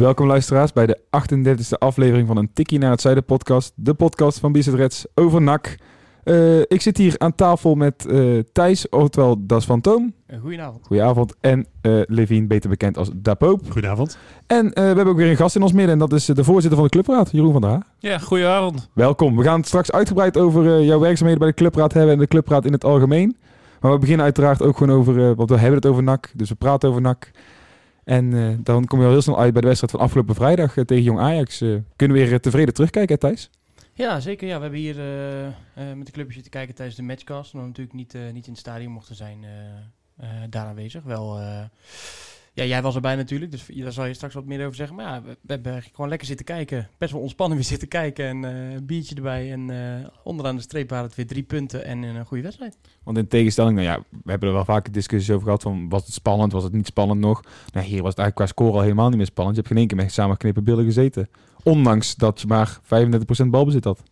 Welkom luisteraars bij de 38e aflevering van een Tikkie naar het Zuiden podcast. De podcast van Bizet Reds over NAC. Eh, ik zit hier aan tafel met eh, Thijs, oftewel Das Fantoom. Goedenavond. Goedenavond. En eh Levine, beter bekend als Dapoop. Goedenavond. En eh, we hebben ook weer een gast in ons midden en dat is eh, de voorzitter van de clubraad, Jeroen van der Haar. Ja, goedenavond. Welkom. We gaan het straks uitgebreid over eh, jouw werkzaamheden bij de clubraad hebben en de clubraad in het algemeen. Maar we beginnen uiteraard ook gewoon over, eh, want we hebben het over NAC, dus we praten over NAC. En eh, dan kom je al heel snel uit bij de wedstrijd van afgelopen vrijdag eh, tegen Jong Ajax. Eh, kunnen we weer tevreden terugkijken, Thijs? Ja, zeker. Ja, we hebben hier met de clubjes zitten kijken tijdens de matchcast. Omdat we natuurlijk niet, niet in het stadion mochten zijn daar aanwezig. Wel, ja, jij was erbij natuurlijk, dus daar zal je straks wat meer over zeggen. Maar ja, we, we hebben gewoon lekker zitten kijken. Best wel ontspannen weer zitten kijken en eh, een biertje erbij. En eh, onderaan de streep waren het weer drie punten en een goede wedstrijd. Want in tegenstelling, nou ja, we hebben er wel vaker discussies over gehad van was het spannend, was het niet spannend nog. Nou, hier was het eigenlijk qua score al helemaal niet meer spannend. Je hebt geen één keer met samengeknepen billen gezeten. Ondanks dat je maar 35% balbezit had.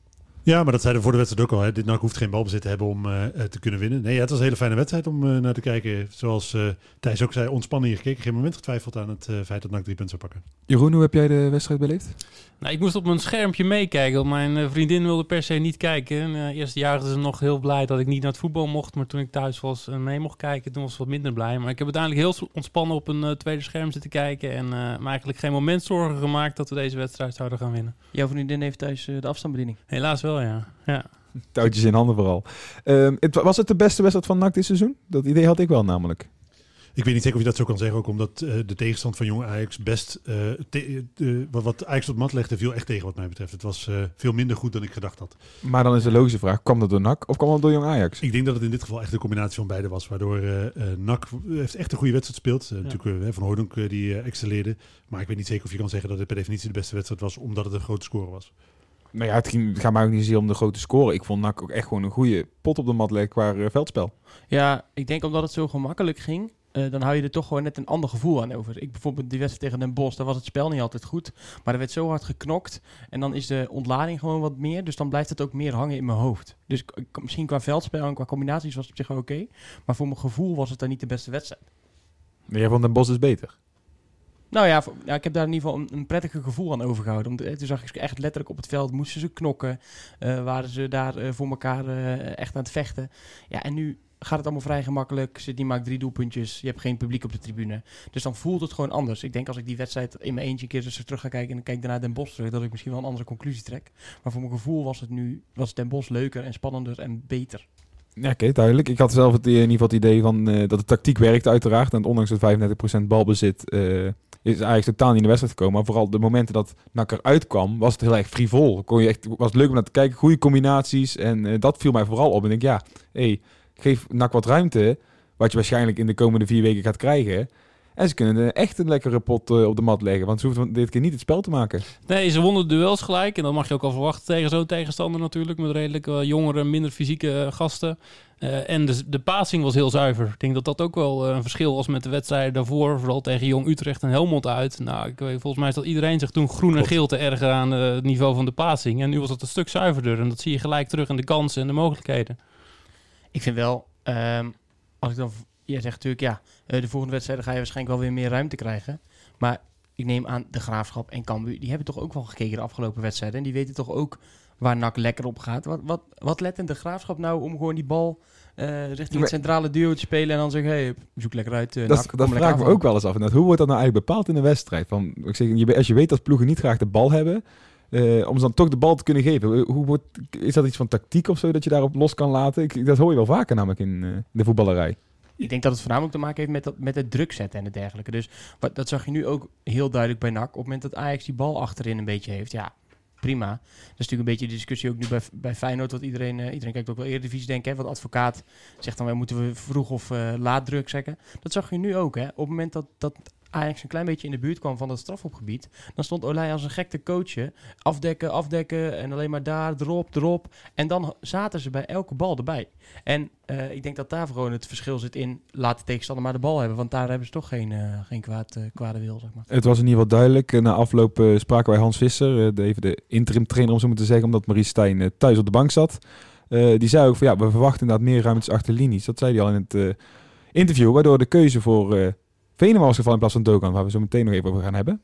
Ja, maar dat zeiden we voor de wedstrijd ook al. Hè. Dit NAC hoeft geen balbezit te hebben om eh, eh, te kunnen winnen. Nee, ja, het was een hele fijne wedstrijd om eh, naar te kijken. Zoals eh, Thijs ook zei, ontspannen hier gekeken. Geen moment getwijfeld aan het feit dat NAC drie punten zou pakken. Jeroen, hoe heb jij de wedstrijd beleefd? Nou, ik moest op mijn schermpje meekijken, mijn vriendin wilde per se niet kijken. En, eh, eerst jaagde ze nog heel blij dat ik niet naar het voetbal mocht, maar toen ik thuis was en mee mocht kijken, toen was ze wat minder blij. Maar ik heb uiteindelijk heel ontspannen op een tweede scherm zitten kijken en eh, me eigenlijk geen moment zorgen gemaakt dat we deze wedstrijd zouden gaan winnen. Jouw vriendin heeft thuis de afstandsbediening. Helaas wel, ja. ja. Touwtjes in handen vooral. Ehm, het, was het de beste wedstrijd van NAC dit seizoen? Dat idee had ik wel namelijk. Ik weet niet zeker of je dat zo kan zeggen, ook omdat eh, de tegenstand van Jong Ajax best... eh, te- wat, wat Ajax op mat legde, viel echt tegen wat mij betreft. Het was eh, veel minder goed dan ik gedacht had. Maar dan is de logische vraag, kwam dat door NAC of kwam dat door Jong Ajax? Ik denk dat het in dit geval echt een combinatie van beide was. Waardoor eh eh, NAC heeft echt een goede wedstrijd gespeeld. Eh, Natuurlijk Van Hooydonk die excelleerde. Maar ik weet niet zeker of je kan zeggen dat het per definitie de beste wedstrijd was. Omdat het een grote score was. Nou ja, het, ging, gaat mij ook niet zozeer om de grote score. Ik vond NAC ook echt gewoon een goede pot op de mat leggen qua eh, veldspel. Ja, ik denk omdat het zo gemakkelijk ging, eh, dan hou je er toch gewoon net een ander gevoel aan over. Ik bijvoorbeeld die wedstrijd tegen Den Bosch, daar was het spel niet altijd goed. Maar er werd zo hard geknokt en dan is de ontlading gewoon wat meer. Dus dan blijft het ook meer hangen in mijn hoofd. Dus misschien qua veldspel en qua combinaties was het op zich wel oké. Maar voor mijn gevoel was het dan niet de beste wedstrijd. Jij vond Den Bos dus beter. Nou ja, ik heb daar in ieder geval een, een prettiger gevoel aan overgehouden. Eh, toen zag ik echt letterlijk op het veld, moesten ze knokken. eh, waren ze daar eh, voor elkaar eh, echt aan het vechten. Ja, en nu gaat het allemaal vrij gemakkelijk. Die maakt drie doelpuntjes. Je hebt geen publiek op de tribune. Dus dan voelt het gewoon anders. Ik denk als ik die wedstrijd in mijn eentje een keer terug ga kijken... en dan kijk daarna Den Bosch terug, dat ik misschien wel een andere conclusie trek. Maar voor mijn gevoel was het nu was Den Bosch leuker en spannender en beter. Ja, oké, duidelijk. Ik had zelf het, in ieder geval het idee van, eh, dat de tactiek werkt uiteraard. En ondanks het 35% balbezit eh, is eigenlijk totaal niet in de wedstrijd gekomen. Maar vooral de momenten dat NAC eruit kwam, was het heel erg frivol. Kon je echt, was leuk om naar te kijken, goede combinaties. En eh, dat viel mij vooral op. En ik denk, ja, hey, geef NAC wat ruimte. Wat je waarschijnlijk in de komende vier weken gaat krijgen. En ze kunnen echt een lekkere pot eh, op de mat leggen. Want ze hoeven dit keer niet het spel te maken. Nee, ze wonnen de duels gelijk. En dat mag je ook al verwachten tegen zo'n tegenstander natuurlijk. Met redelijk eh, jongere, minder fysieke eh, gasten. Eh, en de, de passing was heel zuiver. Ik denk dat dat ook wel een verschil was met de wedstrijden daarvoor. Vooral tegen Jong Utrecht en Helmond uit. Nou, ik weet, volgens mij zat iedereen zich toen groen en geel te erger aan eh, het niveau van de passing. En nu was het een stuk zuiverder. En dat zie je gelijk terug in de kansen en de mogelijkheden. Ik vind wel, ehm, als ik dan, jij zegt natuurlijk, ja, eh, de volgende wedstrijden ga je waarschijnlijk wel weer meer ruimte krijgen. Maar ik neem aan, de Graafschap en Cambuur, die hebben toch ook wel gekeken de afgelopen wedstrijden. En die weten toch ook waar NAC lekker op gaat. Wat, wat, wat let in de Graafschap nou om gewoon die bal eh, richting het centrale duo te spelen en dan zeggen, hey, zoek lekker uit, uh, Dat, dat vraag ik me ook wel eens af. En dat, hoe wordt dat nou eigenlijk bepaald in een wedstrijd? Van, ik zeg, je, als je weet dat ploegen niet graag de bal hebben, om ze dan toch de bal te kunnen geven. Hoe- wordt, is dat iets van tactiek of zo dat je daarop los kan laten? Ik, dat hoor je wel vaker namelijk in de voetballerij. Ik denk dat het voornamelijk te maken heeft met, dat, met het druk zetten en het dergelijke. Dus wat, dat zag je nu ook heel duidelijk bij NAC. Op het moment dat Ajax die bal achterin een beetje heeft, ja, prima. Dat is natuurlijk een beetje de discussie ook nu bij, bij Feyenoord. Wat iedereen, eh, iedereen kijkt ook wel Eredivisie denken. Hè? Wat advocaat zegt dan, wij moeten we vroeg of eh, laat druk zetten. Dat zag je nu ook. Hè? Op het moment dat, dat Ajax een klein beetje in de buurt kwam van dat strafopgebied, dan stond Olij als een gek te coachen. Afdekken, afdekken en alleen maar daar, drop, drop. En dan zaten ze bij elke bal erbij. En eh, ik denk dat daar gewoon het verschil zit in, laat de tegenstander maar de bal hebben. Want daar hebben ze toch geen, eh, geen kwaad, eh, kwade wil, zeg maar. Het was in ieder geval duidelijk. Na afloop spraken wij Hans Visser, de, even de interim trainer om zo maar te zeggen, omdat Marie Stijn thuis op de bank zat. Die zei ook van ja, we verwachten inderdaad meer ruimtes achter linies. Dat zei hij al in het interview, waardoor de keuze voor Venema was gevallen in plaats van Dogan, waar we zo meteen nog even over gaan hebben.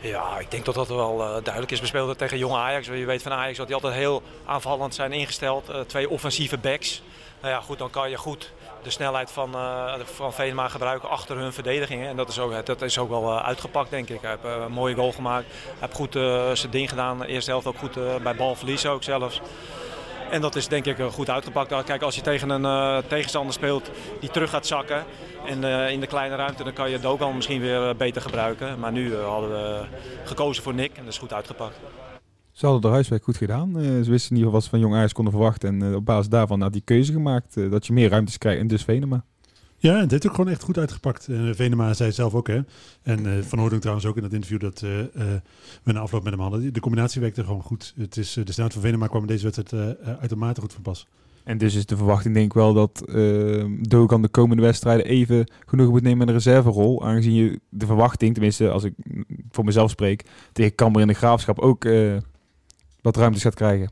Ja, ik denk dat dat wel eh, duidelijk is. We speelden tegen jonge Ajax. Je weet van Ajax dat die altijd heel aanvallend zijn ingesteld. Eh, twee offensieve backs. Nou ja, goed, dan kan je goed de snelheid van, eh van Venema gebruiken achter hun verdedigingen. En dat is ook, dat is ook wel uitgepakt, denk ik. Hij heeft een mooie goal gemaakt. Hij heeft goed zijn ding gedaan. Eerste helft ook goed bij balverlies ook zelfs. En dat is denk ik eh, goed uitgepakt. Kijk, als je tegen een eh, tegenstander speelt die terug gaat zakken. En eh, in de kleine ruimte, dan kan je Dogan misschien weer beter gebruiken. Maar nu hadden we gekozen voor Nick en dat is goed uitgepakt. Ze hadden de huiswerk goed gedaan. Ze wisten in ieder geval wat ze van Jong Ajax konden verwachten. En op basis daarvan had die keuze gemaakt dat je meer ruimtes krijgt. En dus Venema. Ja, het heeft ook gewoon echt goed uitgepakt. En Venema zei zelf ook, hè. En eh, Van Hoording trouwens ook in dat interview dat eh, eh, we na afloop met hem hadden. De combinatie werkte gewoon goed. Het is, eh, de snelheid van Venema kwam in deze wedstrijd eh, eh, uitermate goed van pas. En dus is de verwachting denk ik wel dat eh Dogan de komende wedstrijden even genoeg moet nemen in de reserverol. Aangezien je de verwachting, tenminste als ik voor mezelf spreek, tegen Cambuur in de Graafschap ook eh, wat ruimtes gaat krijgen.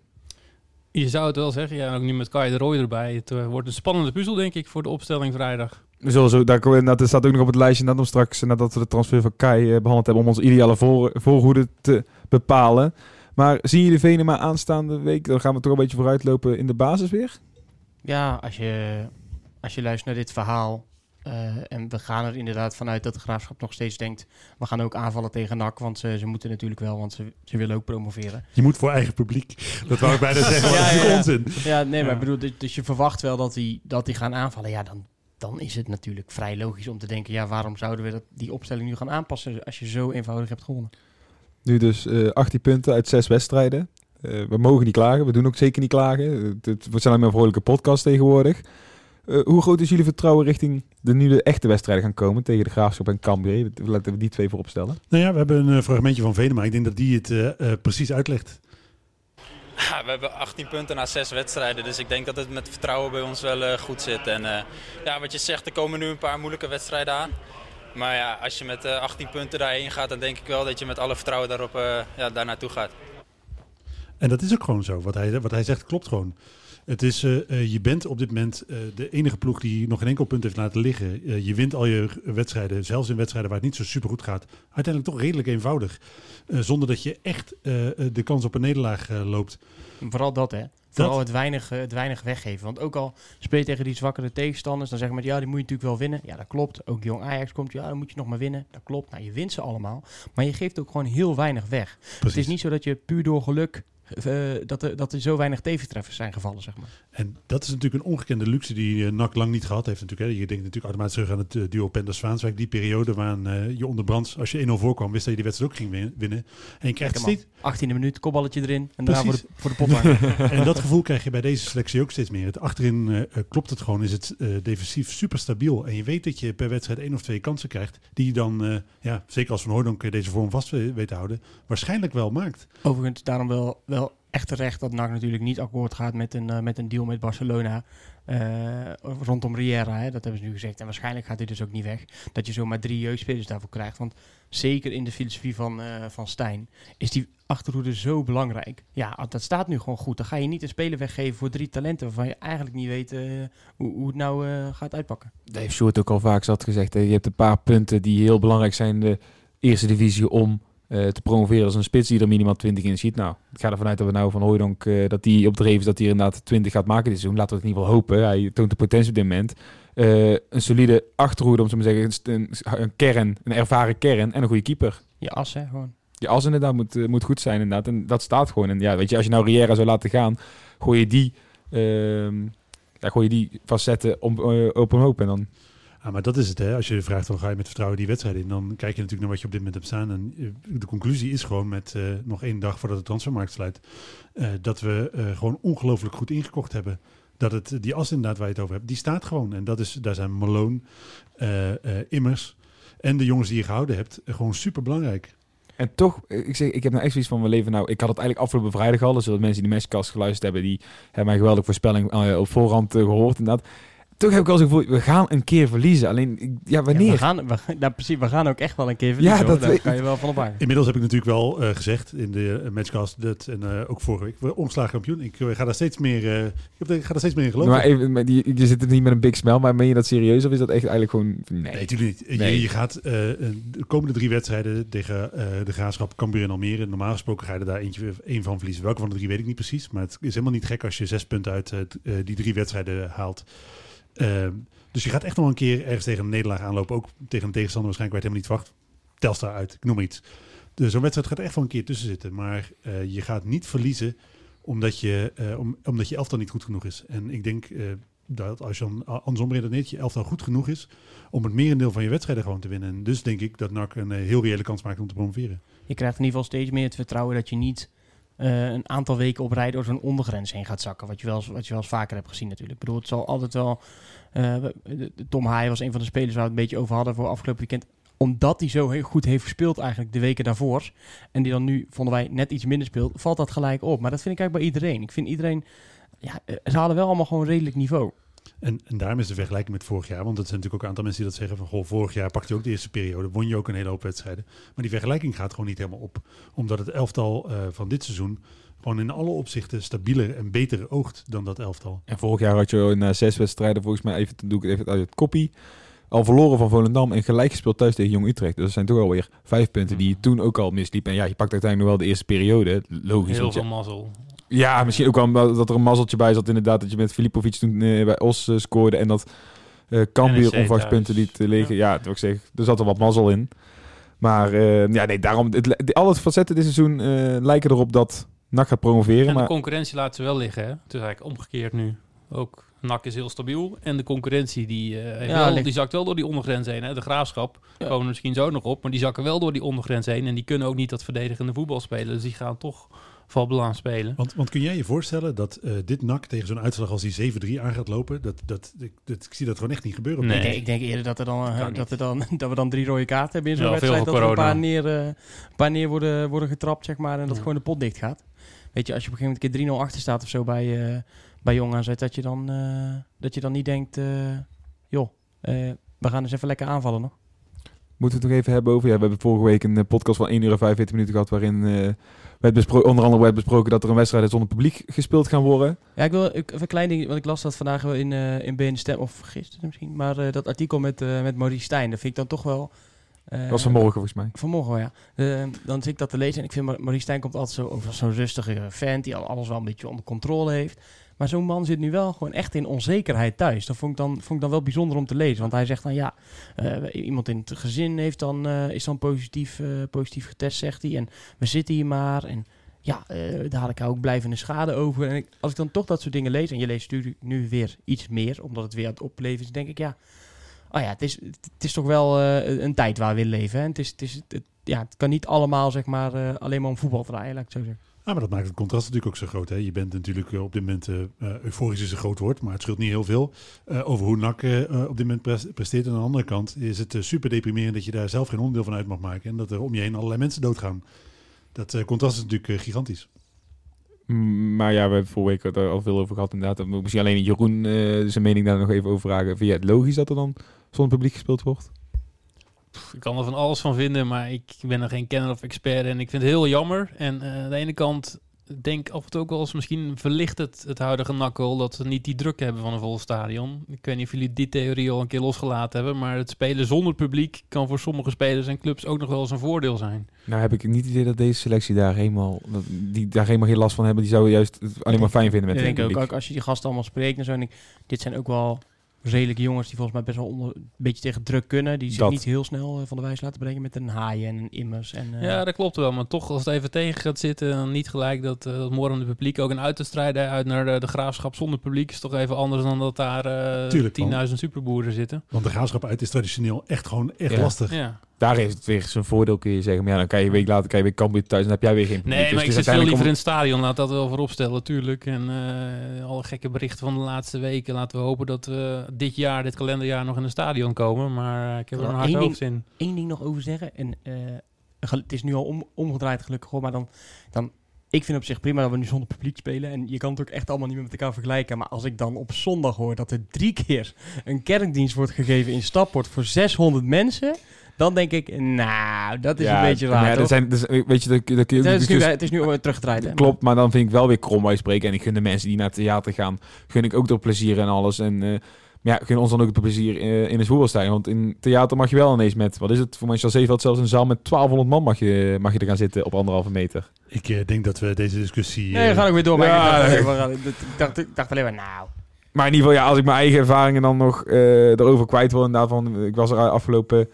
Je zou het wel zeggen, ja, en ook nu met Kai de Roy erbij. Het eh, wordt een spannende puzzel, denk ik, voor de opstelling vrijdag. We zullen zo, daar, dat staat ook nog op het lijstje nadat, we straks, nadat we de transfer van Kai eh, behandeld hebben om onze ideale voor, voorhoede te bepalen. Maar zien jullie Venema aanstaande week? Dan gaan we toch een beetje vooruitlopen in de basis weer. Ja, als je, als je luistert naar dit verhaal. Eh, en we gaan er inderdaad vanuit dat de graafschap nog steeds denkt. We gaan ook aanvallen tegen NAC. Want ze, ze moeten natuurlijk wel, want ze, ze willen ook promoveren. Je moet voor eigen publiek. Dat wou ik bijna zeggen, maar Ja, dat is ja, onzin. Ja, nee, maar ik bedoel, dus- je verwacht wel dat die, dat die gaan aanvallen. Ja, dan, dan is het natuurlijk vrij logisch om te denken. Ja, waarom zouden we dat, die opstelling nu gaan aanpassen als je zo eenvoudig hebt gewonnen? Nu dus eh 18 punten uit 6 wedstrijden. Eh, we mogen niet klagen, we doen ook zeker niet klagen. Het, het we zijn alleen maar een vrolijke podcast tegenwoordig. Eh, hoe groot is jullie vertrouwen richting de nu de echte wedstrijden gaan komen tegen de Graafschap en Cambuur? Laten we die twee voorop stellen. Nou ja, we hebben een eh, fragmentje van Venema. Ik denk dat die het eh, eh, precies uitlegt. Ja, we hebben 18 punten na 6 wedstrijden. Dus ik denk dat het met vertrouwen bij ons wel eh, goed zit. En eh, ja, wat je zegt, er komen nu een paar moeilijke wedstrijden aan. Maar ja, als je met eh 18 punten daarheen gaat, dan denk ik wel dat je met alle vertrouwen daarop eh ja, daar naartoe gaat. En dat is ook gewoon zo. Wat hij, wat hij zegt klopt gewoon. Het is, eh, eh, je bent op dit moment eh, de enige ploeg die nog geen enkel punt heeft laten liggen. Je wint al je wedstrijden, zelfs in wedstrijden waar het niet zo super goed gaat. Uiteindelijk toch redelijk eenvoudig. Zonder dat je echt de kans op een nederlaag loopt. Vooral dat, hè. Vooral het weinig, het weinig weggeven. Want ook al speel je tegen die zwakkere tegenstanders, dan zeg je maar, ja, die moet je natuurlijk wel winnen. Ja, dat klopt. Ook jong Ajax komt, ja, dan moet je nog maar winnen. Dat klopt. Nou, je wint ze allemaal. Maar je geeft ook gewoon heel weinig weg. Precies. Het is niet zo dat je puur door geluk, dat, er, dat er zo weinig tegentreffers zijn gevallen, zeg maar. En dat is natuurlijk een ongekende luxe die eh, NAC lang niet gehad heeft. Natuurlijk, hè. Je denkt natuurlijk automatisch terug aan het eh, duo Penders-Zwaanswijk. Die periode waarin eh, je onder brands, als je 1-0 voorkwam, wist dat je die wedstrijd ook ging win- winnen. En je krijgt steeds... 18e minuut, kopballetje erin en daarna voor de, voor de en dat gevoel krijg je bij deze selectie ook steeds meer. Het achterin eh, eh, klopt het gewoon, is het eh, defensief super stabiel. En je weet dat je per wedstrijd één of twee kansen krijgt. Die je dan, eh, ja, zeker als Van Hooydonk eh, deze vorm vast we- weet te houden, waarschijnlijk wel maakt. Overigens, daarom wel, wel echt terecht dat NAC natuurlijk niet akkoord gaat met een, eh, met een deal met Barcelona. eh, rondom Riera, hè, dat hebben ze nu gezegd. En waarschijnlijk gaat hij dus ook niet weg. Dat je zomaar drie jeugdspelers daarvoor krijgt. Want zeker in de filosofie van, eh, van Stijn is die achterhoede zo belangrijk. Ja, dat staat nu gewoon goed. Dan ga je niet een speler weggeven voor drie talenten waarvan je eigenlijk niet weet hoe, hoe het nou gaat uitpakken. Heeft Sjoerd ook al vaak zat gezegd. Je hebt een paar punten die heel belangrijk zijn in de eerste divisie om te promoveren als een spits die er minimaal 20 in ziet. Nou, ik ga ervan uit dat we nou van Hooydonk, eh dat die op dreef is dat hij er inderdaad 20 gaat maken dit seizoen. Laten we het in ieder geval hopen. Hij toont de potentie op dit moment. Eh, een solide achterhoede, om zo maar te zeggen. Een, een kern, een ervaren kern en een goede keeper. Je as, hè, gewoon. Je as inderdaad moet, eh, moet goed zijn inderdaad. En dat staat gewoon. En ja, weet je, als je nou Riera zou laten gaan, gooi je die, ehm, ja, gooi je die facetten om, eh, op een hoop. En dan Maar dat is het, hè. Als je vraagt, dan ga je met vertrouwen die wedstrijd in. Dan kijk je natuurlijk naar wat je op dit moment hebt staan. En eh, de conclusie is gewoon met eh, nog één dag voordat de transfermarkt sluit... eh, dat we gewoon ongelooflijk goed ingekocht hebben. Dat het, die as inderdaad waar je het over hebt, die staat gewoon. En dat is, daar zijn Malone, Immers en de jongens die je gehouden hebt, gewoon super belangrijk. En toch, ik, zeg, ik heb nou echt zoiets van mijn leven. Nou, ik had het eigenlijk afgelopen vrijdag al. Dus dat mensen die Matchcast geluisterd hebben, die hebben mijn geweldige voorspelling op voorhand eh, gehoord. Inderdaad. Toch heb ik al zo gevoel, we gaan een keer verliezen. Alleen, ja, wanneer? Ja, we, gaan, we, nou, precies, we gaan ook echt wel een keer verliezen. Ja, hoor. dat Daar kan je wel van op aan. Inmiddels heb ik natuurlijk wel eh, gezegd in de eh, matchcast dat, en eh, ook vorige week, we ongeslagen kampioen. Ik ga daar steeds meer, eh, ik, heb, ik ga daar steeds meer in geloven. maar even, maar die, je zit er niet met een big smile, maar meen je dat serieus? Of is dat echt eigenlijk gewoon... Nee. Nee, natuurlijk niet. Je- Nee. Je, gaat eh, de komende drie wedstrijden tegen eh, de Graafschap, Cambuur en Almere. Normaal gesproken ga je er daar eentje, één van verliezen. Welke van de drie weet ik niet precies. Maar het is helemaal niet gek als je zes punten uit die drie wedstrijden haalt. Ehm, dus je gaat echt nog een keer ergens tegen een nederlaag aanlopen. Ook tegen een tegenstander waarschijnlijk waar je het helemaal niet verwacht. Telstar uit, ik noem iets. Dus zo'n wedstrijd gaat echt wel een keer tussen zitten. Maar eh, je gaat niet verliezen omdat je, eh, om, omdat je elftal niet goed genoeg is. En ik denk eh, dat als je andersom redeneert, je elftal goed genoeg is om het merendeel van je wedstrijden gewoon te winnen. En dus denk ik dat NAC een heel reële kans maakt om te promoveren. Je krijgt in ieder geval steeds meer het vertrouwen dat je niet eh, een aantal weken op rij door zo'n ondergrens heen gaat zakken. Wat je, wel eens, wat je wel eens vaker hebt gezien natuurlijk. Ik bedoel, het zal altijd wel... eh, Tom Haaien was een van de spelers waar we het een beetje over hadden voor afgelopen weekend. Omdat hij zo heel goed heeft gespeeld eigenlijk de weken daarvoor. En die dan nu, vonden wij, net iets minder speelt. Valt dat gelijk op. Maar dat vind ik eigenlijk bij iedereen. Ik vind iedereen... Ja, eh, ze hadden wel allemaal gewoon redelijk niveau. En, en daarom is de vergelijking met vorig jaar. Want dat zijn natuurlijk ook een aantal mensen die dat zeggen van... Goh, vorig jaar pakte je ook de eerste periode. Won je ook een hele hoop wedstrijden. Maar die vergelijking gaat gewoon niet helemaal op. Omdat het elftal eh, van dit seizoen... gewoon in alle opzichten stabieler en beter oogt dan dat elftal. En vorig jaar had je na zes wedstrijden, volgens mij, even, doe ik het even uit het koppie, al verloren van Volendam en gelijk gespeeld thuis tegen Jong Utrecht. Dus dat zijn toch alweer vijf punten die je toen ook al misliep. En ja, je pakt uiteindelijk nog wel de eerste periode. Logisch. Heel veel mazzel. Ja, misschien ook wel dat er een mazzeltje bij zat inderdaad. Dat je met Filipovic toen eh, bij Os eh, scoorde en dat eh Cambuur NEC onverwacht thuis. punten liet liggen. Ja, dat wil ik zeggen. Er zat er wat mazzel in. Maar eh, ja, nee, daarom... Het, alle facetten dit seizoen eh, lijken erop dat NAC gaat promoveren. En de Maar concurrentie laten ze wel liggen. Hè? Het is eigenlijk omgekeerd nu. Ook NAC is heel stabiel. En de concurrentie die, eh, Ja, wel, die zakt wel door die ondergrens heen. Hè? De graafschap Ja. komen er misschien zo nog op. Maar die zakken wel door die ondergrens heen. En die kunnen ook niet dat verdedigende voetbal spelen. Dus die gaan toch valbelaan spelen. Want, want kun jij je voorstellen dat eh, dit NAC tegen zo'n uitslag als die 7-3 aan gaat lopen? Dat, dat, ik, dat, ik zie dat gewoon echt niet gebeuren. Nee. Ik, denk, ik denk eerder dat, er dan, eh, dat, er dan, dat we dan drie rode kaarten hebben in zo'n Ja, veel wedstrijd. Dat er een paar neer, eh, een paar neer worden, worden getrapt, zeg maar. En dat Ja. gewoon de pot dicht gaat. Weet je, als je op een gegeven moment een keer 3-0 achter staat of zo bij, eh bij Jong AZ, dat je dan, eh, dat je dan niet denkt... eh, joh, eh, we gaan eens even lekker aanvallen nog. Moeten we het nog even hebben over... Ja, we hebben vorige week een eh, podcast van 1 uur en 45 minuten gehad... waarin eh, werd bespro- onder andere werd besproken dat er een wedstrijd zonder publiek gespeeld gaan worden. Ja, ik wil ik, even een klein ding, want ik las dat vandaag wel in, eh in BN Stem, of gisteren misschien. Maar dat artikel met, met Maurice Stijn, dat vind ik dan toch wel... Dat was vanmorgen volgens mij. Vanmorgen, ja. Dan zit ik dat te lezen en ik vind Maurice Stijn komt altijd zo over zo'n rustige vent die al alles wel een beetje onder controle heeft. Maar zo'n man zit nu wel gewoon echt in onzekerheid thuis. Dat vond ik dan, vond ik dan wel bijzonder om te lezen. Want hij zegt dan ja, eh, iemand in het gezin heeft dan, eh, is dan positief, eh, positief getest, zegt hij. En we zitten hier maar. En ja, daar had ik ook blijvende schade over. En als ik dan toch dat soort dingen lees, en je leest natuurlijk nu weer iets meer, omdat het weer aan het opleven is, denk ik ja. Oh ja, het is, het is toch wel een tijd waar we in leven. Hè? Het, is, het, is, het, ja, het kan niet allemaal zeg maar, alleen maar om voetbal draaien, laat ik het zo zeggen. Ah, maar dat maakt het contrast natuurlijk ook zo groot. Hè? Je bent natuurlijk eh, op dit moment, eh, euforisch is een groot woord, maar het scheelt niet heel veel over hoe NAC op dit moment pres- presteert. En aan de andere kant is het super deprimerend dat je daar zelf geen onderdeel van uit mag maken. En dat er om je heen allerlei mensen doodgaan. Dat contrast is natuurlijk gigantisch. Mm, Maar ja, we hebben vorige week er al veel over gehad inderdaad. Misschien alleen Jeroen zijn mening daar nog even over vragen. Jij het logisch dat er dan zonder publiek gespeeld wordt? Pff, Ik kan er van alles van vinden, maar ik ben er geen kenner of expert. En ik vind het heel jammer. En eh, aan de ene kant denk en toe ook wel eens misschien verlicht het, het huidige NAC wel dat ze niet die druk hebben van een vol stadion. Ik weet niet of jullie die theorie al een keer losgelaten hebben, maar het spelen zonder publiek kan voor sommige spelers en clubs ook nog wel eens een voordeel zijn. Nou heb ik niet het idee dat deze selectie daar helemaal, dat- die daar helemaal geen last van hebben. Die zouden juist het alleen maar fijn vinden met ik het denk publiek. ook als je die gasten allemaal spreekt en zo. En ik, dit zijn ook wel redelijke jongens die volgens mij best wel onder, een beetje tegen druk kunnen. Die zich Dat. niet heel snel eh, van de wijs laten brengen met een haaien en een immers. En, eh, Ja, dat klopt wel. Maar toch, als het even tegen gaat zitten, dan niet gelijk dat, eh dat morrende publiek ook een uit te strijden uit naar de, de graafschap zonder publiek is toch even anders dan dat daar man. 10.000 superboeren zitten. Want de graafschap uit is traditioneel echt gewoon echt Ja. lastig. Ja. Daar heeft het weer zijn voordeel, kun je zeggen. Maar ja, dan kan je een week later kan je weer Cambuur thuis en dan heb jij weer geen publiek. Nee, Dus maar ik het is zit veel liever in het stadion. Laat dat wel voorop stellen, natuurlijk. En eh, alle gekke berichten van de laatste weken. Laten we hopen dat we dit jaar, dit kalenderjaar, nog in een stadion komen. Maar eh, ik heb er een hard één hoofd in. Eén ding nog over zeggen. En eh, het is nu al om, omgedraaid gelukkig hoor. Maar dan, dan, ik vind op zich prima dat we nu zonder publiek spelen. En je kan het ook echt allemaal niet meer met elkaar vergelijken. Maar als ik dan op zondag hoor dat er drie keer een kerkdienst wordt gegeven in Stapport voor 600 mensen. Dan denk ik, nou, dat is Ja, een beetje raar. ja, dat zijn, dus, weet je, dat, dat kun je het, is nu, het is nu weer teruggedraaid. hè? Klopt, maar dan vind ik wel weer krom uitspreken. En ik gun de mensen die naar het theater gaan, gun ik ook door plezier en alles. En eh, maar ja, gun ons dan ook de plezier eh, in het voetbalstadion. Want in theater mag je wel ineens met, wat is het, voor Manchester Zeeveld zelfs een zaal met 1200 man mag je, mag je er gaan zitten op anderhalve meter. Ik eh, denk dat we deze discussie... Nee, we gaan ook weer door. Maar Ja, ik, dacht, ik, dacht, ik dacht alleen maar, nou... Maar in ieder geval, ja, als ik mijn eigen ervaringen dan nog eh erover kwijt wil, inderdaad, van, ik was er afgelopen